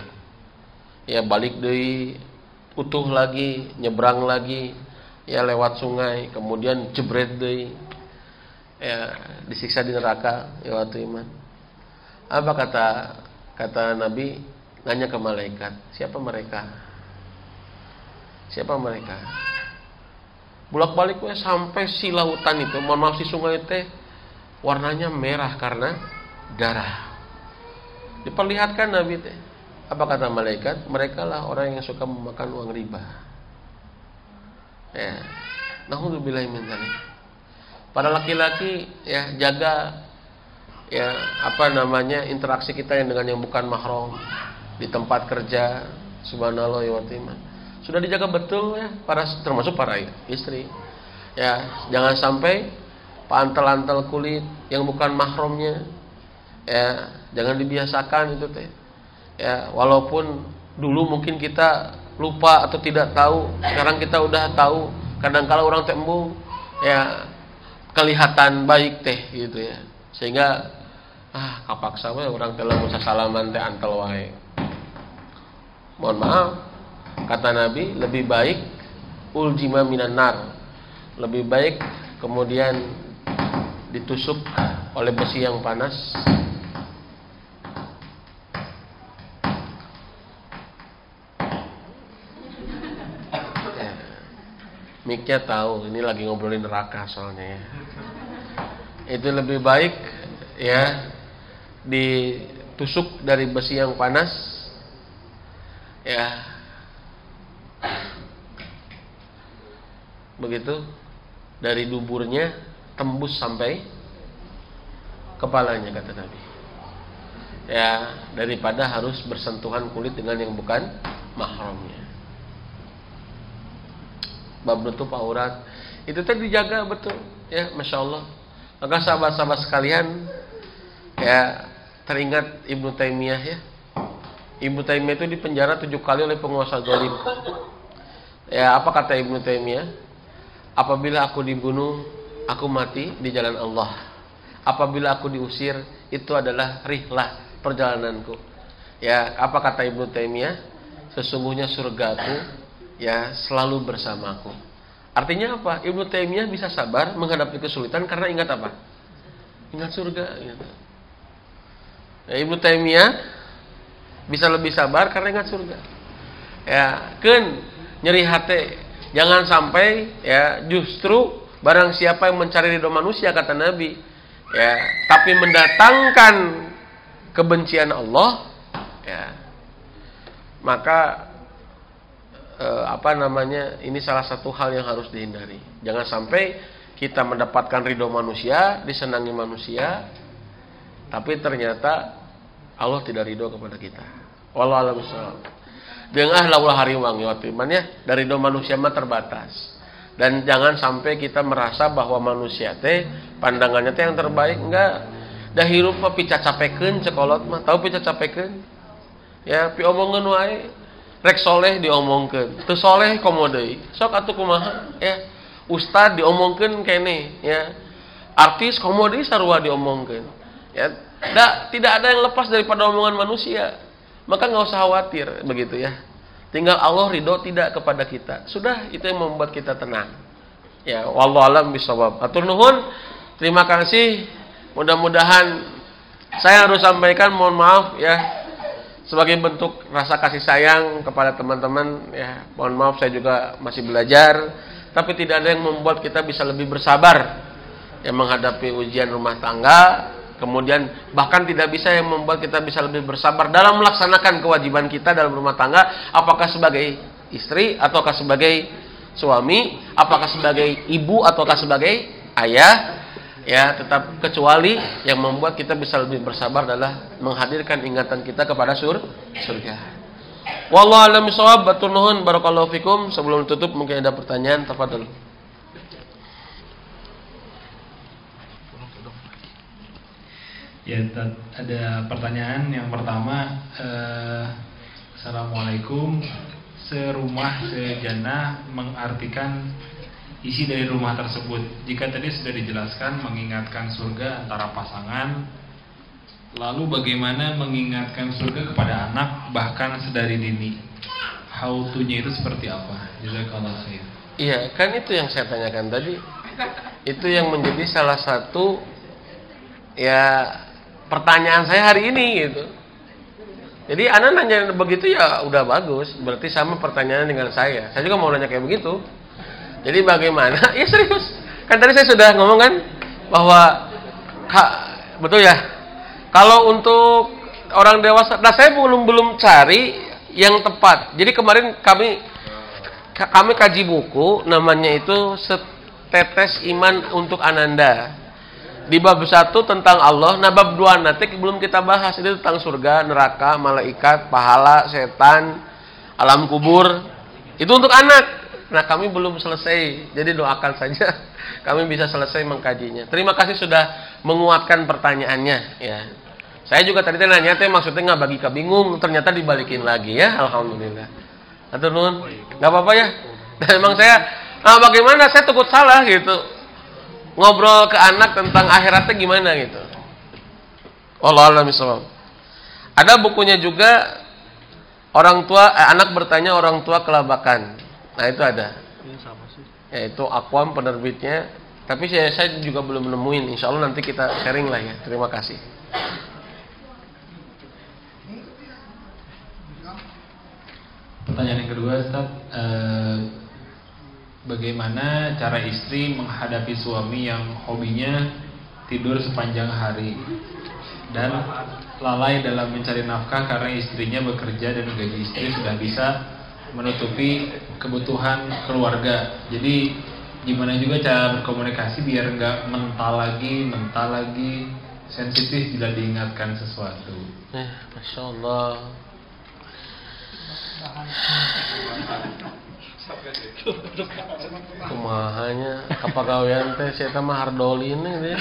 Ya balik dari utuh lagi nyebrang lagi ya lewat sungai kemudian jebret deh. Ya disiksa di neraka ya waktu iman apa kata kata Nabi? Nanya ke malaikat siapa mereka? Siapa mereka? Bolak-balik gue sampai si lautan itu, mohon maaf si sungai teh warnanya merah karena darah. Diperlihatkan Nabi teh. Apa kata malaikat? Mereka lah orang yang suka memakan uang riba. Ya. Nauzubillahi min Para laki-laki ya jaga ya apa namanya interaksi kita yang dengan yang bukan mahram di tempat kerja Subhanallah ya Sudah dijaga betul ya para termasuk para istri. Ya, jangan sampai pantel-antel kulit yang bukan mahramnya ya jangan dibiasakan itu teh. Ya walaupun dulu mungkin kita lupa atau tidak tahu sekarang kita udah tahu kadang kala orang tembung ya kelihatan baik teh gitu ya. Sehingga ah kapaksa we orang telah musa salaman teh antel wae. Mohon maaf kata Nabi lebih baik uljima minan nar. Lebih baik kemudian ditusuk oleh besi yang panas. Miknya tahu ini lagi ngobrolin neraka soalnya ya. Itu lebih baik ya ditusuk dari besi yang panas. Ya begitu. Dari duburnya tembus sampai kepalanya kata Nabi. Ya daripada harus bersentuhan kulit dengan yang bukan mahramnya. Bab nutup aurat. Itu tadi dijaga betul. Ya masya Allah. Maka sahabat-sahabat sekalian ya teringat Ibnu Taimiyah ya. Ibnu Taimiyah itu dipenjara tujuh kali oleh penguasa zalim ya apa kata Ibnu Taimiyah apabila aku dibunuh aku mati di jalan Allah apabila aku diusir itu adalah rihlah perjalananku ya apa kata Ibnu Taimiyah sesungguhnya surgaku ya selalu bersamaku. Artinya apa? Ibnu Taimiyah bisa sabar menghadapi kesulitan karena ingat apa? Ingat surga. Ya, Ibnu Taimiyah bisa lebih sabar karena ingat surga. Ya, kan nyeri hati. Jangan sampai ya justru barang siapa yang mencari ridho manusia kata Nabi, ya, tapi mendatangkan kebencian Allah, ya, maka eh, apa namanya ini salah satu hal yang harus dihindari. Jangan sampai kita mendapatkan ridho manusia disenangi manusia tapi ternyata Allah tidak ridho kepada kita. Walau alam dengan laulah hari wangi waktu ya. Dari ridho manusia mah terbatas. Dan jangan sampai kita merasa bahwa manusia teh pandangannya teh yang terbaik. Enggak. Dah hirup mah pica capeken cekolot mah. Tahu pica capeken ya pi omongan wae. Rek soleh diomongkan tu soleh komodei. Sok atuh kumaha? Ya. Ustad diomongkan kene ya. Artis komodei sarua diomongkan ya. Da, tidak ada yang lepas daripada omongan manusia maka nggak usah khawatir begitu ya. Tinggal Allah ridho tidak kepada kita. Sudah itu yang membuat kita tenang. Ya wallahu alam bisawab atur nuhun. Terima kasih. Mudah-mudahan saya harus sampaikan mohon maaf ya sebagai bentuk rasa kasih sayang kepada teman-teman ya. Mohon maaf saya juga masih belajar. Tapi tidak ada yang membuat kita bisa lebih bersabar yang menghadapi ujian rumah tangga kemudian bahkan tidak bisa yang membuat kita bisa lebih bersabar dalam melaksanakan kewajiban kita dalam rumah tangga apakah sebagai istri ataukah sebagai suami apakah sebagai ibu ataukah sebagai ayah ya tetap kecuali yang membuat kita bisa lebih bersabar adalah menghadirkan ingatan kita kepada sur surga. Wallahu a'lam bishawab. Batul nuhun barakallahu fikum. Sebelum tutup mungkin ada pertanyaan, tafadhol. Ya, ada pertanyaan yang pertama eh, Assalamualaikum Serumah sejana mengartikan isi dari rumah tersebut. Jika tadi sudah dijelaskan mengingatkan surga antara pasangan, lalu bagaimana mengingatkan surga kepada anak bahkan sedari dini? How to-nya itu seperti apa? Jazakallah khair. Iya, kan itu yang saya tanyakan tadi. Itu yang menjadi salah satu ya pertanyaan saya hari ini gitu. Jadi anak nanya begitu ya udah bagus, berarti sama pertanyaan dengan saya. Saya juga mau nanya kayak begitu. Jadi bagaimana? [LAUGHS] Ya serius. Kan tadi saya sudah ngomong kan bahwa ha, betul ya. Kalau untuk orang dewasa, nah saya belum belum cari yang tepat. Jadi kemarin kami kami kaji buku namanya itu setetes iman untuk Ananda. Di bab satu tentang Allah, nah bab dua nanti belum kita bahas. Itu tentang surga, neraka, malaikat, pahala, setan, alam kubur. Itu untuk anak. Nah kami belum selesai. Jadi doakan saja. [LAUGHS] Kami bisa selesai mengkajinya. Terima kasih sudah menguatkan pertanyaannya ya. Saya juga tadi nanya teh maksudnya nggak bagi kebingung ternyata dibalikin lagi ya. Alhamdulillah. Atau nun. Nggak apa-apa ya. Nah, [LAUGHS] emang saya nah bagaimana? Saya takut salah gitu ngobrol ke anak tentang akhiratnya gimana gitu Allah alam ada bukunya juga orang tua eh, anak bertanya orang tua kelabakan Nah itu ada. Ini sama sih. Yaitu Aquam penerbitnya. Tapi saya, saya juga belum nemuin. Insya Allah nanti kita sharing lah ya. Terima kasih. Pertanyaan yang kedua, Ustaz. Eh, bagaimana cara istri menghadapi suami yang hobinya tidur sepanjang hari dan lalai dalam mencari nafkah karena istrinya bekerja dan gaji istri sudah bisa menutupi kebutuhan keluarga. Jadi gimana juga cara berkomunikasi biar nggak mental lagi, mental lagi, sensitif bila diingatkan sesuatu. Eh, masya Allah. Kumahanya apa gawean teh saya mah hardolin deh.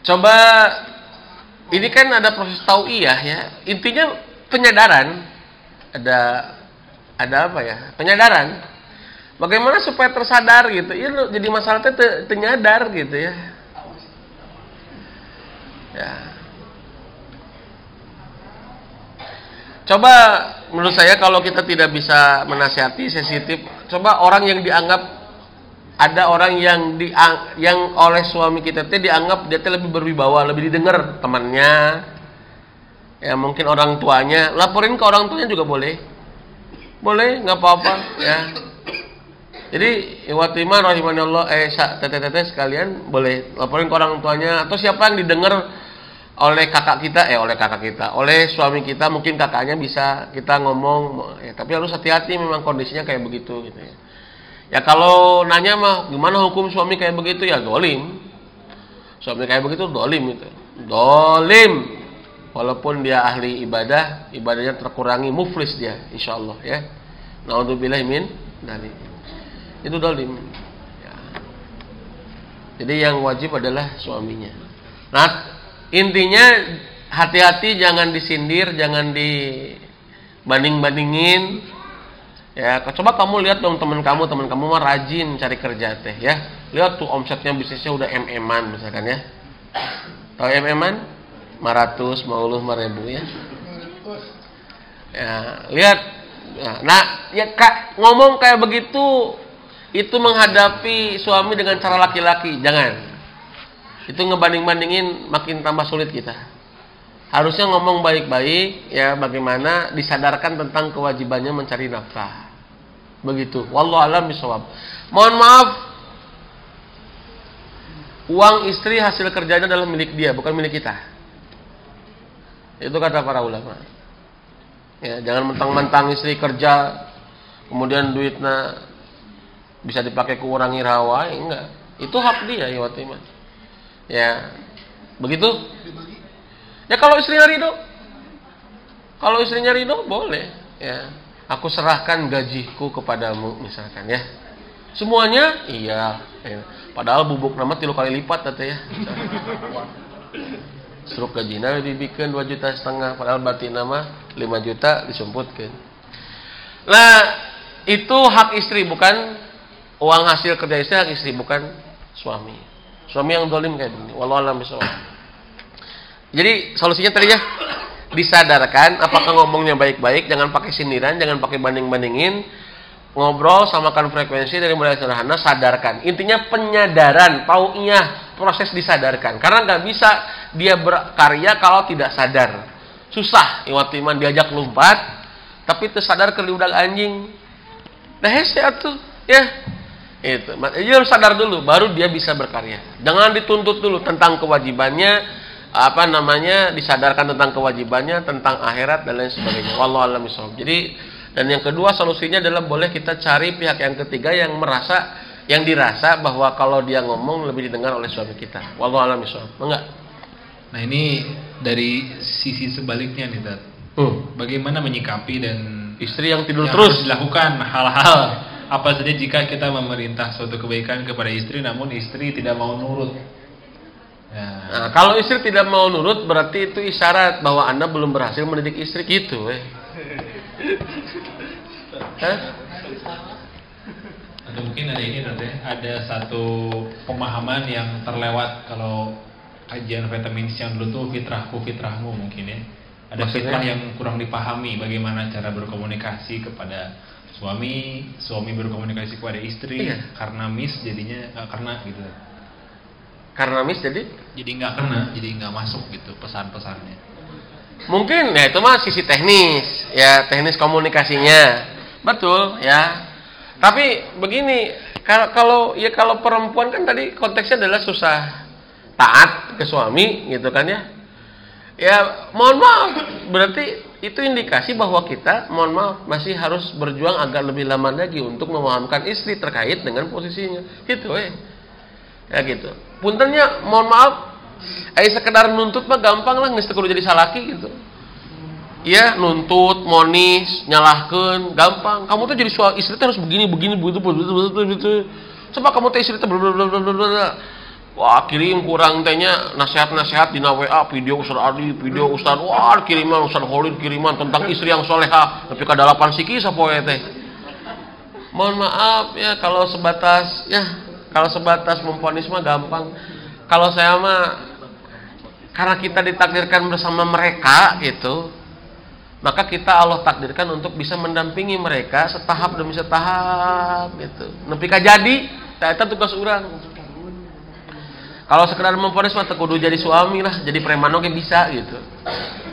Coba ini kan ada proses tauiyah ya. Intinya penyadaran. Ada ada apa ya? Penyadaran. Bagaimana supaya tersadar gitu. Ya jadi masalah itu ternyadar gitu ya. Ya. Coba menurut saya kalau kita tidak bisa menasihati sensitif, coba orang yang dianggap ada orang yang di yang oleh suami kita teh dianggap dia teh lebih berwibawa, lebih didengar temannya. Ya mungkin orang tuanya, laporin ke orang tuanya juga boleh. Boleh, nggak apa-apa ya. Jadi iwatimah Allah eh teteh-teteh sekalian boleh laporin ke orang tuanya atau siapa yang didengar oleh kakak kita eh oleh kakak kita oleh suami kita mungkin kakaknya bisa kita ngomong ya, tapi harus hati-hati memang kondisinya kayak begitu gitu ya Ya kalau nanya mah gimana hukum suami kayak begitu ya dolim. Suami kayak begitu dolim itu. Dolim. Walaupun dia ahli ibadah, ibadahnya terkurangi, muflis dia, insya Allah ya. Naudzubillah min dari itu dolim. Ya. Jadi yang wajib adalah suaminya. Nah intinya hati-hati jangan disindir, jangan dibanding-bandingin Ya, coba kamu lihat dong teman kamu, teman kamu mah rajin cari kerja teh ya. Lihat tuh omsetnya bisnisnya udah MM-an misalkan ya. Tahu MM-an? 500, mauluh, ribu ya. Ya, lihat. Ya, nah, ya Kak, ngomong kayak begitu itu menghadapi suami dengan cara laki-laki, jangan. Itu ngebanding-bandingin makin tambah sulit kita. Harusnya ngomong baik-baik ya bagaimana disadarkan tentang kewajibannya mencari nafkah. Begitu. Wallahu alam bisawab. Mohon maaf. Uang istri hasil kerjanya adalah milik dia, bukan milik kita. Itu kata para ulama. Ya, jangan mentang-mentang istri kerja kemudian duitnya bisa dipakai kurangi rawa, ya enggak. Itu hak dia ya Watimah. Ya. Begitu? Ya kalau istrinya ridho. Kalau istrinya ridho boleh, ya. Aku serahkan gajiku kepadamu misalkan ya. Semuanya? Iya. Ya. padahal bubuk nama tilu kali lipat tante ya. Struk gajina dibikin 2 juta setengah padahal batin nama 5 juta disumputkan. Nah itu hak istri bukan? Uang hasil kerja istri hak istri bukan? Suami suami yang dolim kayak gini walau alam jadi solusinya tadi ya disadarkan apakah ngomongnya baik-baik jangan pakai sindiran jangan pakai banding-bandingin ngobrol samakan frekuensi dari mulai sederhana sadarkan. Intinya penyadaran taunya proses disadarkan. Karena nggak bisa dia berkarya kalau tidak sadar. Susah iwatiman diajak lompat tapi tersadar ke liudak anjing. Nah hese tuh ya itu. Dia harus sadar dulu baru dia bisa berkarya. Jangan dituntut dulu tentang kewajibannya apa namanya disadarkan tentang kewajibannya tentang akhirat dan lain sebagainya. Wallahu alam jadi dan yang kedua solusinya adalah boleh kita cari pihak yang ketiga yang merasa yang dirasa bahwa kalau dia ngomong lebih didengar oleh suami kita. Wallahu alam enggak Nah ini dari sisi sebaliknya nih Tat. Hmm. Bagaimana menyikapi dan Istri yang tidur yang terus. harus dilakukan hal-hal apa saja jika kita memerintah suatu kebaikan kepada istri namun istri tidak mau nurut. Ya. Nah, kalau istri tidak mau nurut berarti itu isyarat bahwa anda belum berhasil mendidik istri gitu, eh. [LAUGHS] Hah? Atau mungkin ada ini ya, ada satu pemahaman yang terlewat kalau kajian vitamin C yang dulu tuh fitrahku fitrahmu mungkin ya. Ada Maksudnya? fitrah yang kurang dipahami bagaimana cara berkomunikasi kepada suami, suami berkomunikasi kepada istri Iya. karena miss jadinya nggak kena gitu. Karena mis jadi Jadi nggak kena, jadi nggak masuk gitu pesan-pesannya. mungkin ya itu mah sisi teknis, ya teknis komunikasinya. Betul, ya. Tapi begini, kalau kalau ya kalau perempuan kan tadi konteksnya adalah susah taat ke suami gitu kan ya. Ya, mohon maaf, berarti itu indikasi bahwa kita mohon maaf masih harus berjuang agak lebih lama lagi untuk memahamkan istri terkait dengan posisinya. Gitu eh. Ya gitu. Puntennya mohon maaf, eh sekedar nuntut mah gampang lah kudu jadi salaki gitu. Iya, nuntut, monis, nyalahkan, gampang. Kamu tuh jadi suami istri tuh harus begini, begini, begitu, begitu, begitu, begitu. Coba kamu tuh istri tuh blablabla. Wah, kirim kurang tehnya nasihat-nasihat di WA, video Ustaz Adi, video Ustaz Wah, kiriman Ustaz Khalid kiriman tentang istri yang soleha, tapi kadalapan siki sapoe teh. Mohon maaf ya kalau sebatas ya kalau sebatas memponis mah gampang. Kalau saya mah karena kita ditakdirkan bersama mereka gitu, maka kita Allah takdirkan untuk bisa mendampingi mereka setahap demi setahap gitu. Nepi ka jadi, eta tugas orang. Kalau sekedar memponis mah kudu jadi suami lah, jadi preman oge bisa gitu.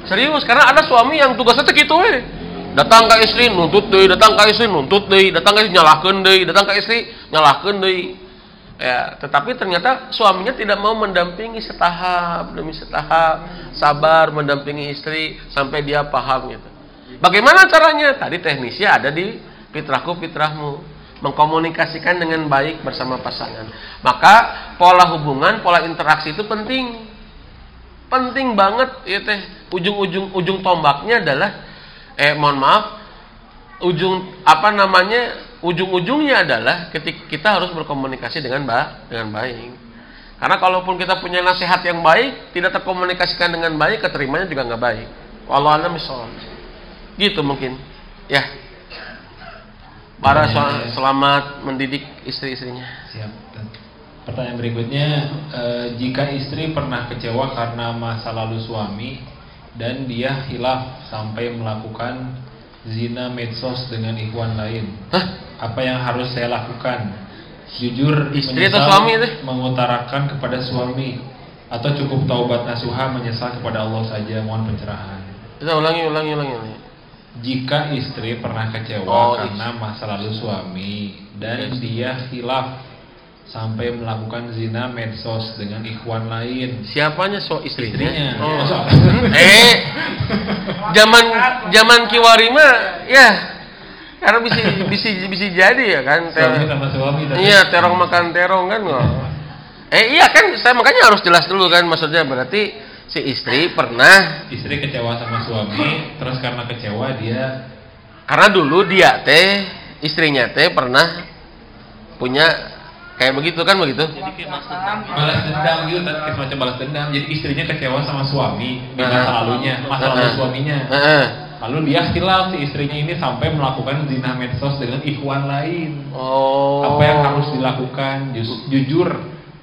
Serius, karena ada suami yang tugasnya teh kitu we. Datang ke istri nuntut deui, datang ke istri nuntut deui, datang ke istri nyalahkeun deui, datang ke istri nyalahkeun deui. Ya, tetapi ternyata suaminya tidak mau mendampingi setahap demi setahap, sabar mendampingi istri sampai dia paham gitu. Bagaimana caranya? Tadi teknisnya ada di fitrahku fitrahmu. Mengkomunikasikan dengan baik bersama pasangan. Maka pola hubungan, pola interaksi itu penting. Penting banget ya teh. Ujung-ujung ujung tombaknya adalah eh mohon maaf, ujung apa namanya? Ujung-ujungnya adalah ketika kita harus berkomunikasi dengan ba dengan baik. Karena kalaupun kita punya nasihat yang baik, tidak terkomunikasikan dengan baik, keterimanya juga nggak baik. Wallahu a'lam bishawab. Gitu mungkin. Ya. Para sel- selamat mendidik istri-istrinya. Siap. Pertanyaan berikutnya, eh, jika istri pernah kecewa karena masa lalu suami dan dia hilaf sampai melakukan zina medsos dengan ikhwan lain, Hah? apa yang harus saya lakukan? Jujur, Istri atau suami itu? Mengutarakan kepada suami atau cukup taubat nasuha menyesal kepada Allah saja mohon pencerahan. Kita ulangi, ulangi, ulangi. ulangi. Jika istri pernah kecewa Oh, karena masa lalu suami dan dia hilaf sampai melakukan zina medsos dengan ikhwan lain. Siapanya so istrinya? Istrinya. Oh. Masa? [LAUGHS] eh, zaman zaman kiwari mah ya karena bisa bisa bisa jadi ya kan. Suami sama suami tapi Iya, terong makan terong kan nggak? Eh iya kan, saya makanya harus jelas dulu kan maksudnya berarti si istri pernah istri kecewa sama suami, terus karena kecewa dia karena dulu dia teh istrinya teh pernah punya kayak begitu kan begitu? balas dendam gitu, kan semacam balas dendam. Jadi istrinya kecewa sama suami di masa lalunya, masa lalu suaminya. Heeh. Lalu dia hilaf si istrinya ini sampai melakukan zina medsos dengan ikhwan lain. Oh. apa yang harus dilakukan Jus- jujur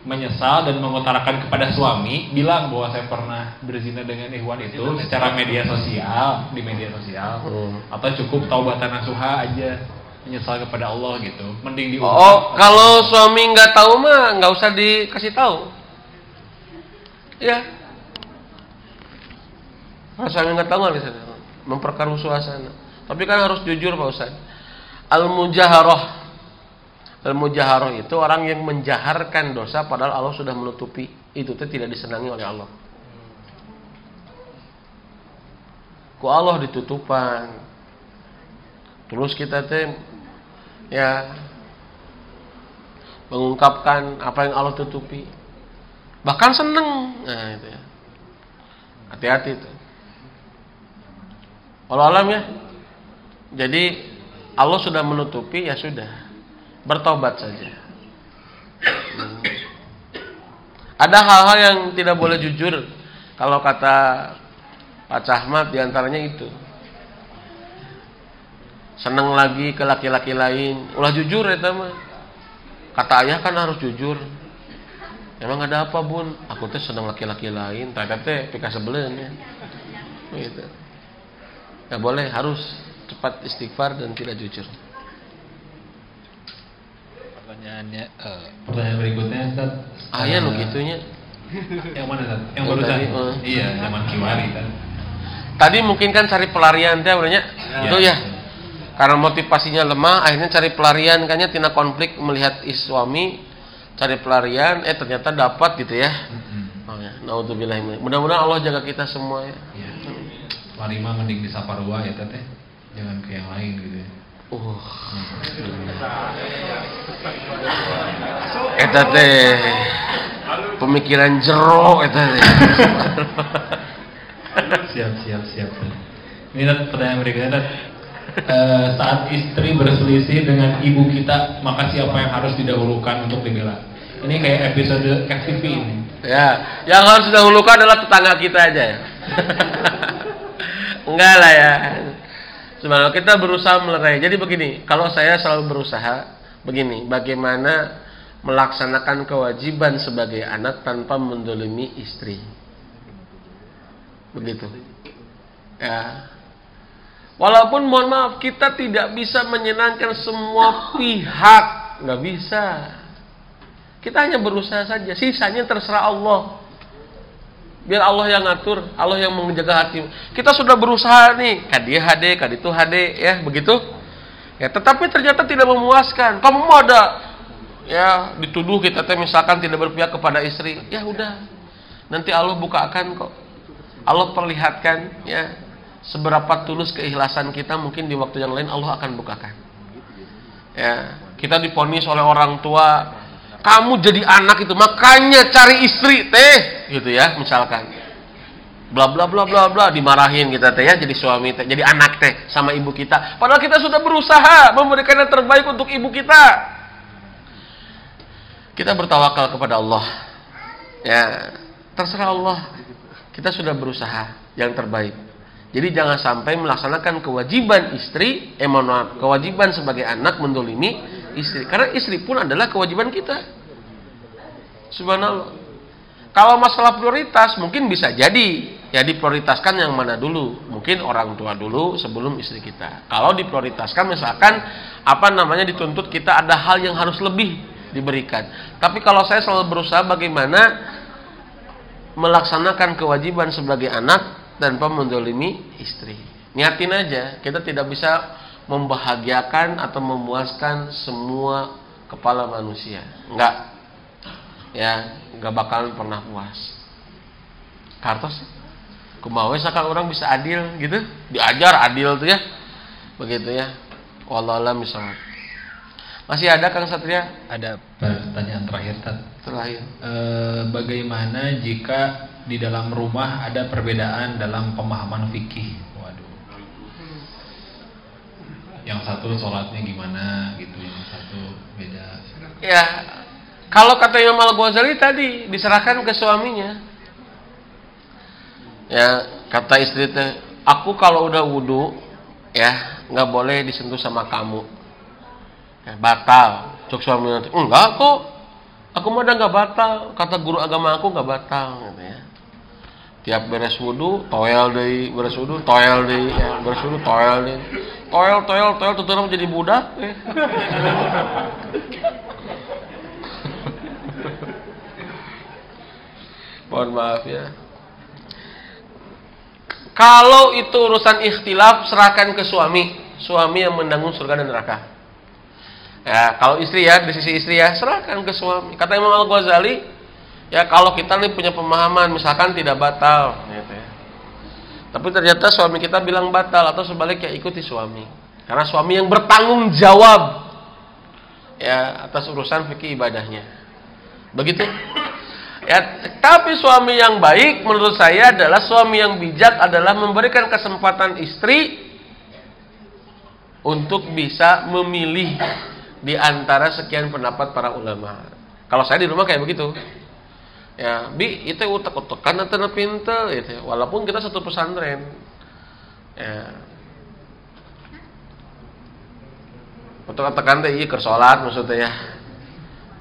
menyesal dan mengutarakan kepada suami bilang bahwa saya pernah berzina dengan ikhwan itu secara media sosial di media sosial Hmm. atau cukup taubatan nasuha aja menyesal kepada Allah gitu mending diungkap Oh, kalau suami nggak tahu mah nggak usah dikasih tahu. Ya. Kalau suami nggak tahu nggak bisa memperkeruh suasana. Tapi kan harus jujur Pak Ustaz. Al mujaharoh. Al mujaharoh itu orang yang menjaharkan dosa padahal Allah sudah menutupi. Itu teh tidak disenangi oleh Allah. Ku Allah ditutupan. Terus kita teh ya mengungkapkan apa yang Allah tutupi bahkan seneng nah itu ya hati-hati itu Allah alam ya jadi Allah sudah menutupi ya sudah bertobat saja. Ada hal-hal yang tidak boleh jujur. Kalau kata Pak Cahmat di antaranya itu. Senang lagi ke laki-laki lain. Ulah jujur ya teman kata ayah kan harus jujur. Emang ada apa bun? Aku tuh senang laki-laki lain. Ternyata teh pika sebelumnya gitu. Ya boleh. Harus cepat istighfar dan tidak jujur pertanyaannya uh, pertanyaan berikutnya Ustaz. Ayah lo gitunya. yang mana Ustaz? yang Yang barusan. tadi, uh. iya zaman kiwari kan tadi mungkin kan cari pelarian teh sebenarnya itu ya. Karena motivasinya lemah akhirnya cari pelarian kayaknya tina konflik melihat is suami cari pelarian eh ternyata dapat gitu ya. Oh ya. Naudzubillah mudah-mudahan Allah jaga kita semua ya. Iya. Mah mending di Saparua ya teh. Jangan ke yang lain gitu ya uh eta teh pemikiran jero eta teh [LAUGHS] siap siap siap ini pertanyaan berikutnya Tat. Eh, saat istri berselisih dengan ibu kita maka siapa yang harus didahulukan untuk dibela ini kayak episode FTV ini Ya, yang harus didahulukan adalah tetangga kita aja ya. [LAUGHS] Enggak lah ya. Sebenarnya kita berusaha melerai. Jadi begini, kalau saya selalu berusaha begini, bagaimana melaksanakan kewajiban sebagai anak tanpa mendolimi istri. Begitu. Ya. Walaupun mohon maaf kita tidak bisa menyenangkan semua pihak, nggak bisa. Kita hanya berusaha saja, sisanya terserah Allah. Biar Allah yang ngatur, Allah yang menjaga hati. Kita sudah berusaha nih, kadi HD, kadi itu HD, ya begitu. Ya, tetapi ternyata tidak memuaskan. Kamu mau ada ya dituduh kita teh misalkan tidak berpihak kepada istri, ya udah. Nanti Allah bukakan kok. Allah perlihatkan ya seberapa tulus keikhlasan kita mungkin di waktu yang lain Allah akan bukakan. Ya, kita diponis oleh orang tua kamu jadi anak itu makanya cari istri teh. Gitu ya misalkan. Bla bla bla bla bla dimarahin kita teh ya jadi suami teh jadi anak teh sama ibu kita. Padahal kita sudah berusaha memberikan yang terbaik untuk ibu kita. Kita bertawakal kepada Allah. Ya terserah Allah. Kita sudah berusaha yang terbaik. Jadi jangan sampai melaksanakan kewajiban istri eh kewajiban sebagai anak mendolimi istri. Karena istri pun adalah kewajiban kita subhanallah. Kalau masalah prioritas mungkin bisa jadi. Ya diprioritaskan yang mana dulu. Mungkin orang tua dulu sebelum istri kita. Kalau diprioritaskan misalkan apa namanya dituntut kita ada hal yang harus lebih diberikan. Tapi kalau saya selalu berusaha bagaimana melaksanakan kewajiban sebagai anak tanpa mendolimi istri. Niatin aja kita tidak bisa membahagiakan atau memuaskan semua kepala manusia. Enggak. Ya, enggak bakalan pernah puas. Kartos kumaha sakan orang bisa adil gitu, diajar adil tuh ya. Begitu ya. Wallahualam misalnya. Masih ada Kang Satria? ada pertanyaan terakhir Tat. Terakhir. Eh, bagaimana jika di dalam rumah ada perbedaan dalam pemahaman fikih waduh yang satu sholatnya gimana gitu yang satu beda Ya, kalau kata Imam Al Ghazali tadi diserahkan ke suaminya. Ya, kata istri teh, aku kalau udah wudhu, ya nggak boleh disentuh sama kamu. Ya, batal. Cok suami nanti, enggak kok. Aku mah udah nggak batal. Kata guru agama aku nggak batal. Gitu ya. Tiap beres wudhu, toel deh, beres wudhu, toel deh, ya, beres wudhu, toel deh. Toel, toel, toel, tutup jadi budak. Eh. Mohon maaf ya. Kalau itu urusan ikhtilaf, serahkan ke suami. Suami yang menanggung surga dan neraka. Ya, kalau istri ya, di sisi istri ya, serahkan ke suami. Kata Imam Al-Ghazali, ya kalau kita nih punya pemahaman, misalkan tidak batal. Gitu ya. Tapi ternyata suami kita bilang batal, atau sebaliknya ikuti suami. Karena suami yang bertanggung jawab ya atas urusan fikih ibadahnya. Begitu. Ya, tapi suami yang baik menurut saya adalah suami yang bijak adalah memberikan kesempatan istri untuk bisa memilih di antara sekian pendapat para ulama. Kalau saya di rumah kayak begitu. Ya, bi itu utek-utekan atau pinter gitu. Walaupun kita satu pesantren. Ya. Utek-utekan teh iya ke sholat maksudnya ya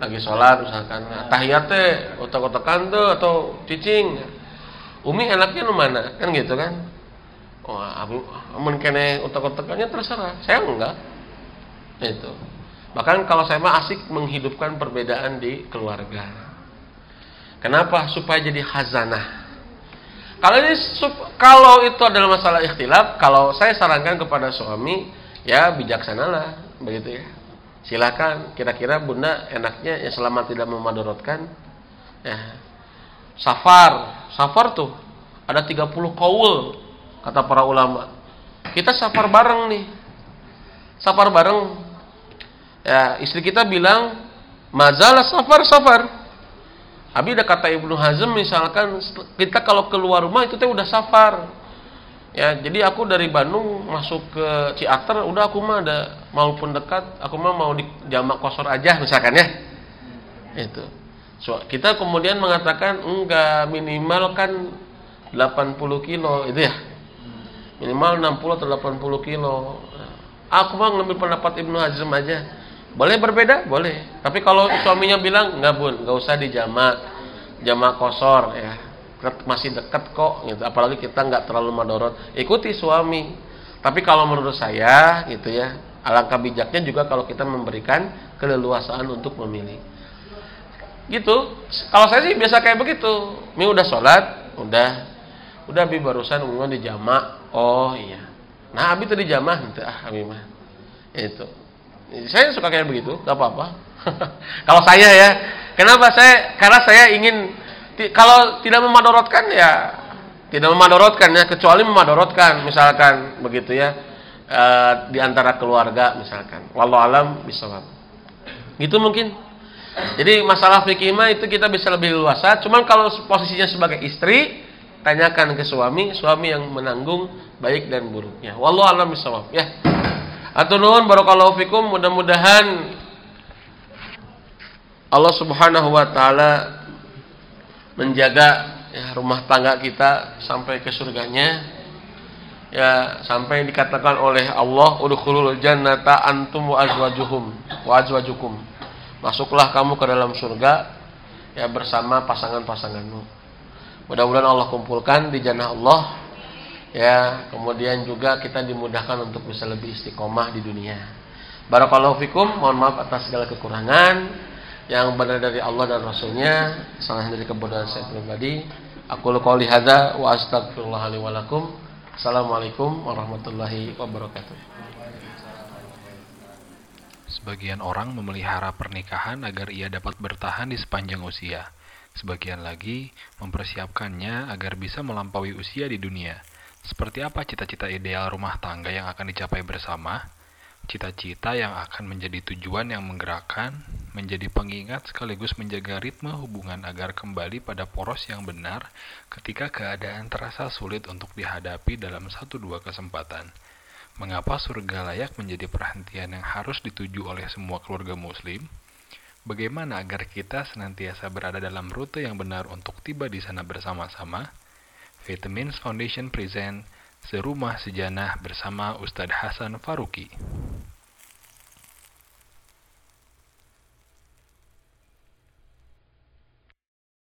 lagi sholat misalkan. Tahiyat teh otak-otakan tuh atau cicing. Umi enaknya nu mana? Kan gitu kan? Wah oh, abu amun kene otak-otakannya terserah. Saya enggak. Itu. Bahkan kalau saya mah asik menghidupkan perbedaan di keluarga. Kenapa? Supaya jadi hazanah kalau ini kalau itu adalah masalah ikhtilaf kalau saya sarankan kepada suami ya bijaksanalah begitu ya silakan kira-kira bunda enaknya ya selama tidak memadorotkan ya safar. Safar tuh ada 30 kaul kata para ulama. Kita safar bareng nih. Safar bareng. Ya istri kita bilang mazalah safar safar. Abi ada kata Ibnu Hazm misalkan kita kalau keluar rumah itu teh udah safar ya jadi aku dari Bandung masuk ke Ciater udah aku mah ada maupun dekat aku mah mau di jamak kosor aja misalkan ya. Itu. So, kita kemudian mengatakan enggak minimal kan 80 kilo itu ya. Minimal 60 atau 80 kilo. Aku mah ngambil pendapat Ibnu Hazm aja. Boleh berbeda? Boleh. Tapi kalau suaminya bilang enggak bun enggak usah di jamak jamak kosor ya masih dekat kok gitu. Apalagi kita nggak terlalu madorot. Ikuti suami. Tapi kalau menurut saya gitu ya alangkah bijaknya juga kalau kita memberikan keleluasaan untuk memilih. Gitu. Kalau saya sih biasa kayak begitu. Mi udah sholat udah. Udah bi barusan ngomong di jamaah oh iya. Nah abi tadi jamaah gitu. Ah abi mah. Itu. Saya suka kayak begitu gak apa-apa. [LAUGHS] Kalau saya ya kenapa saya? Karena saya ingin kalau tidak memadorotkan ya tidak memadorotkan ya kecuali memadorotkan misalkan begitu ya. E, di antara keluarga misalkan. Walau alam bisa itu mungkin. Jadi masalah fikih itu kita bisa lebih luasa. Cuman kalau posisinya sebagai istri tanyakan ke suami suami yang menanggung baik dan buruknya. Walau alam bisa ya. Atau nuhun barakallahu fikum. Mudah-mudahan Allah Subhanahu wa taala menjaga ya, rumah tangga kita sampai ke surganya. Ya sampai dikatakan oleh Allah udkhulul jannata antum wa azwajuhum wa azwajukum. Masuklah kamu ke dalam surga ya bersama pasangan-pasanganmu. Mudah-mudahan Allah kumpulkan di jannah Allah ya kemudian juga kita dimudahkan untuk bisa lebih istiqomah di dunia. Barakallahu fikum mohon maaf atas segala kekurangan yang benar dari Allah dan Rasulnya salah dari kebodohan saya pribadi aku qouli hadza wa astagfirullah li wa lakum assalamualaikum warahmatullahi wabarakatuh Sebagian orang memelihara pernikahan agar ia dapat bertahan di sepanjang usia. Sebagian lagi mempersiapkannya agar bisa melampaui usia di dunia. Seperti apa cita-cita ideal rumah tangga yang akan dicapai bersama? Cita-cita yang akan menjadi tujuan yang menggerakkan, menjadi pengingat sekaligus menjaga ritme hubungan agar kembali pada poros yang benar ketika keadaan terasa sulit untuk dihadapi dalam satu dua kesempatan. Mengapa surga layak menjadi perhentian yang harus dituju oleh semua keluarga muslim? Bagaimana agar kita senantiasa berada dalam rute yang benar untuk tiba di sana bersama-sama? Vitamins Foundation present Serumah Sejanah bersama Ustadz Hasan Faruqi.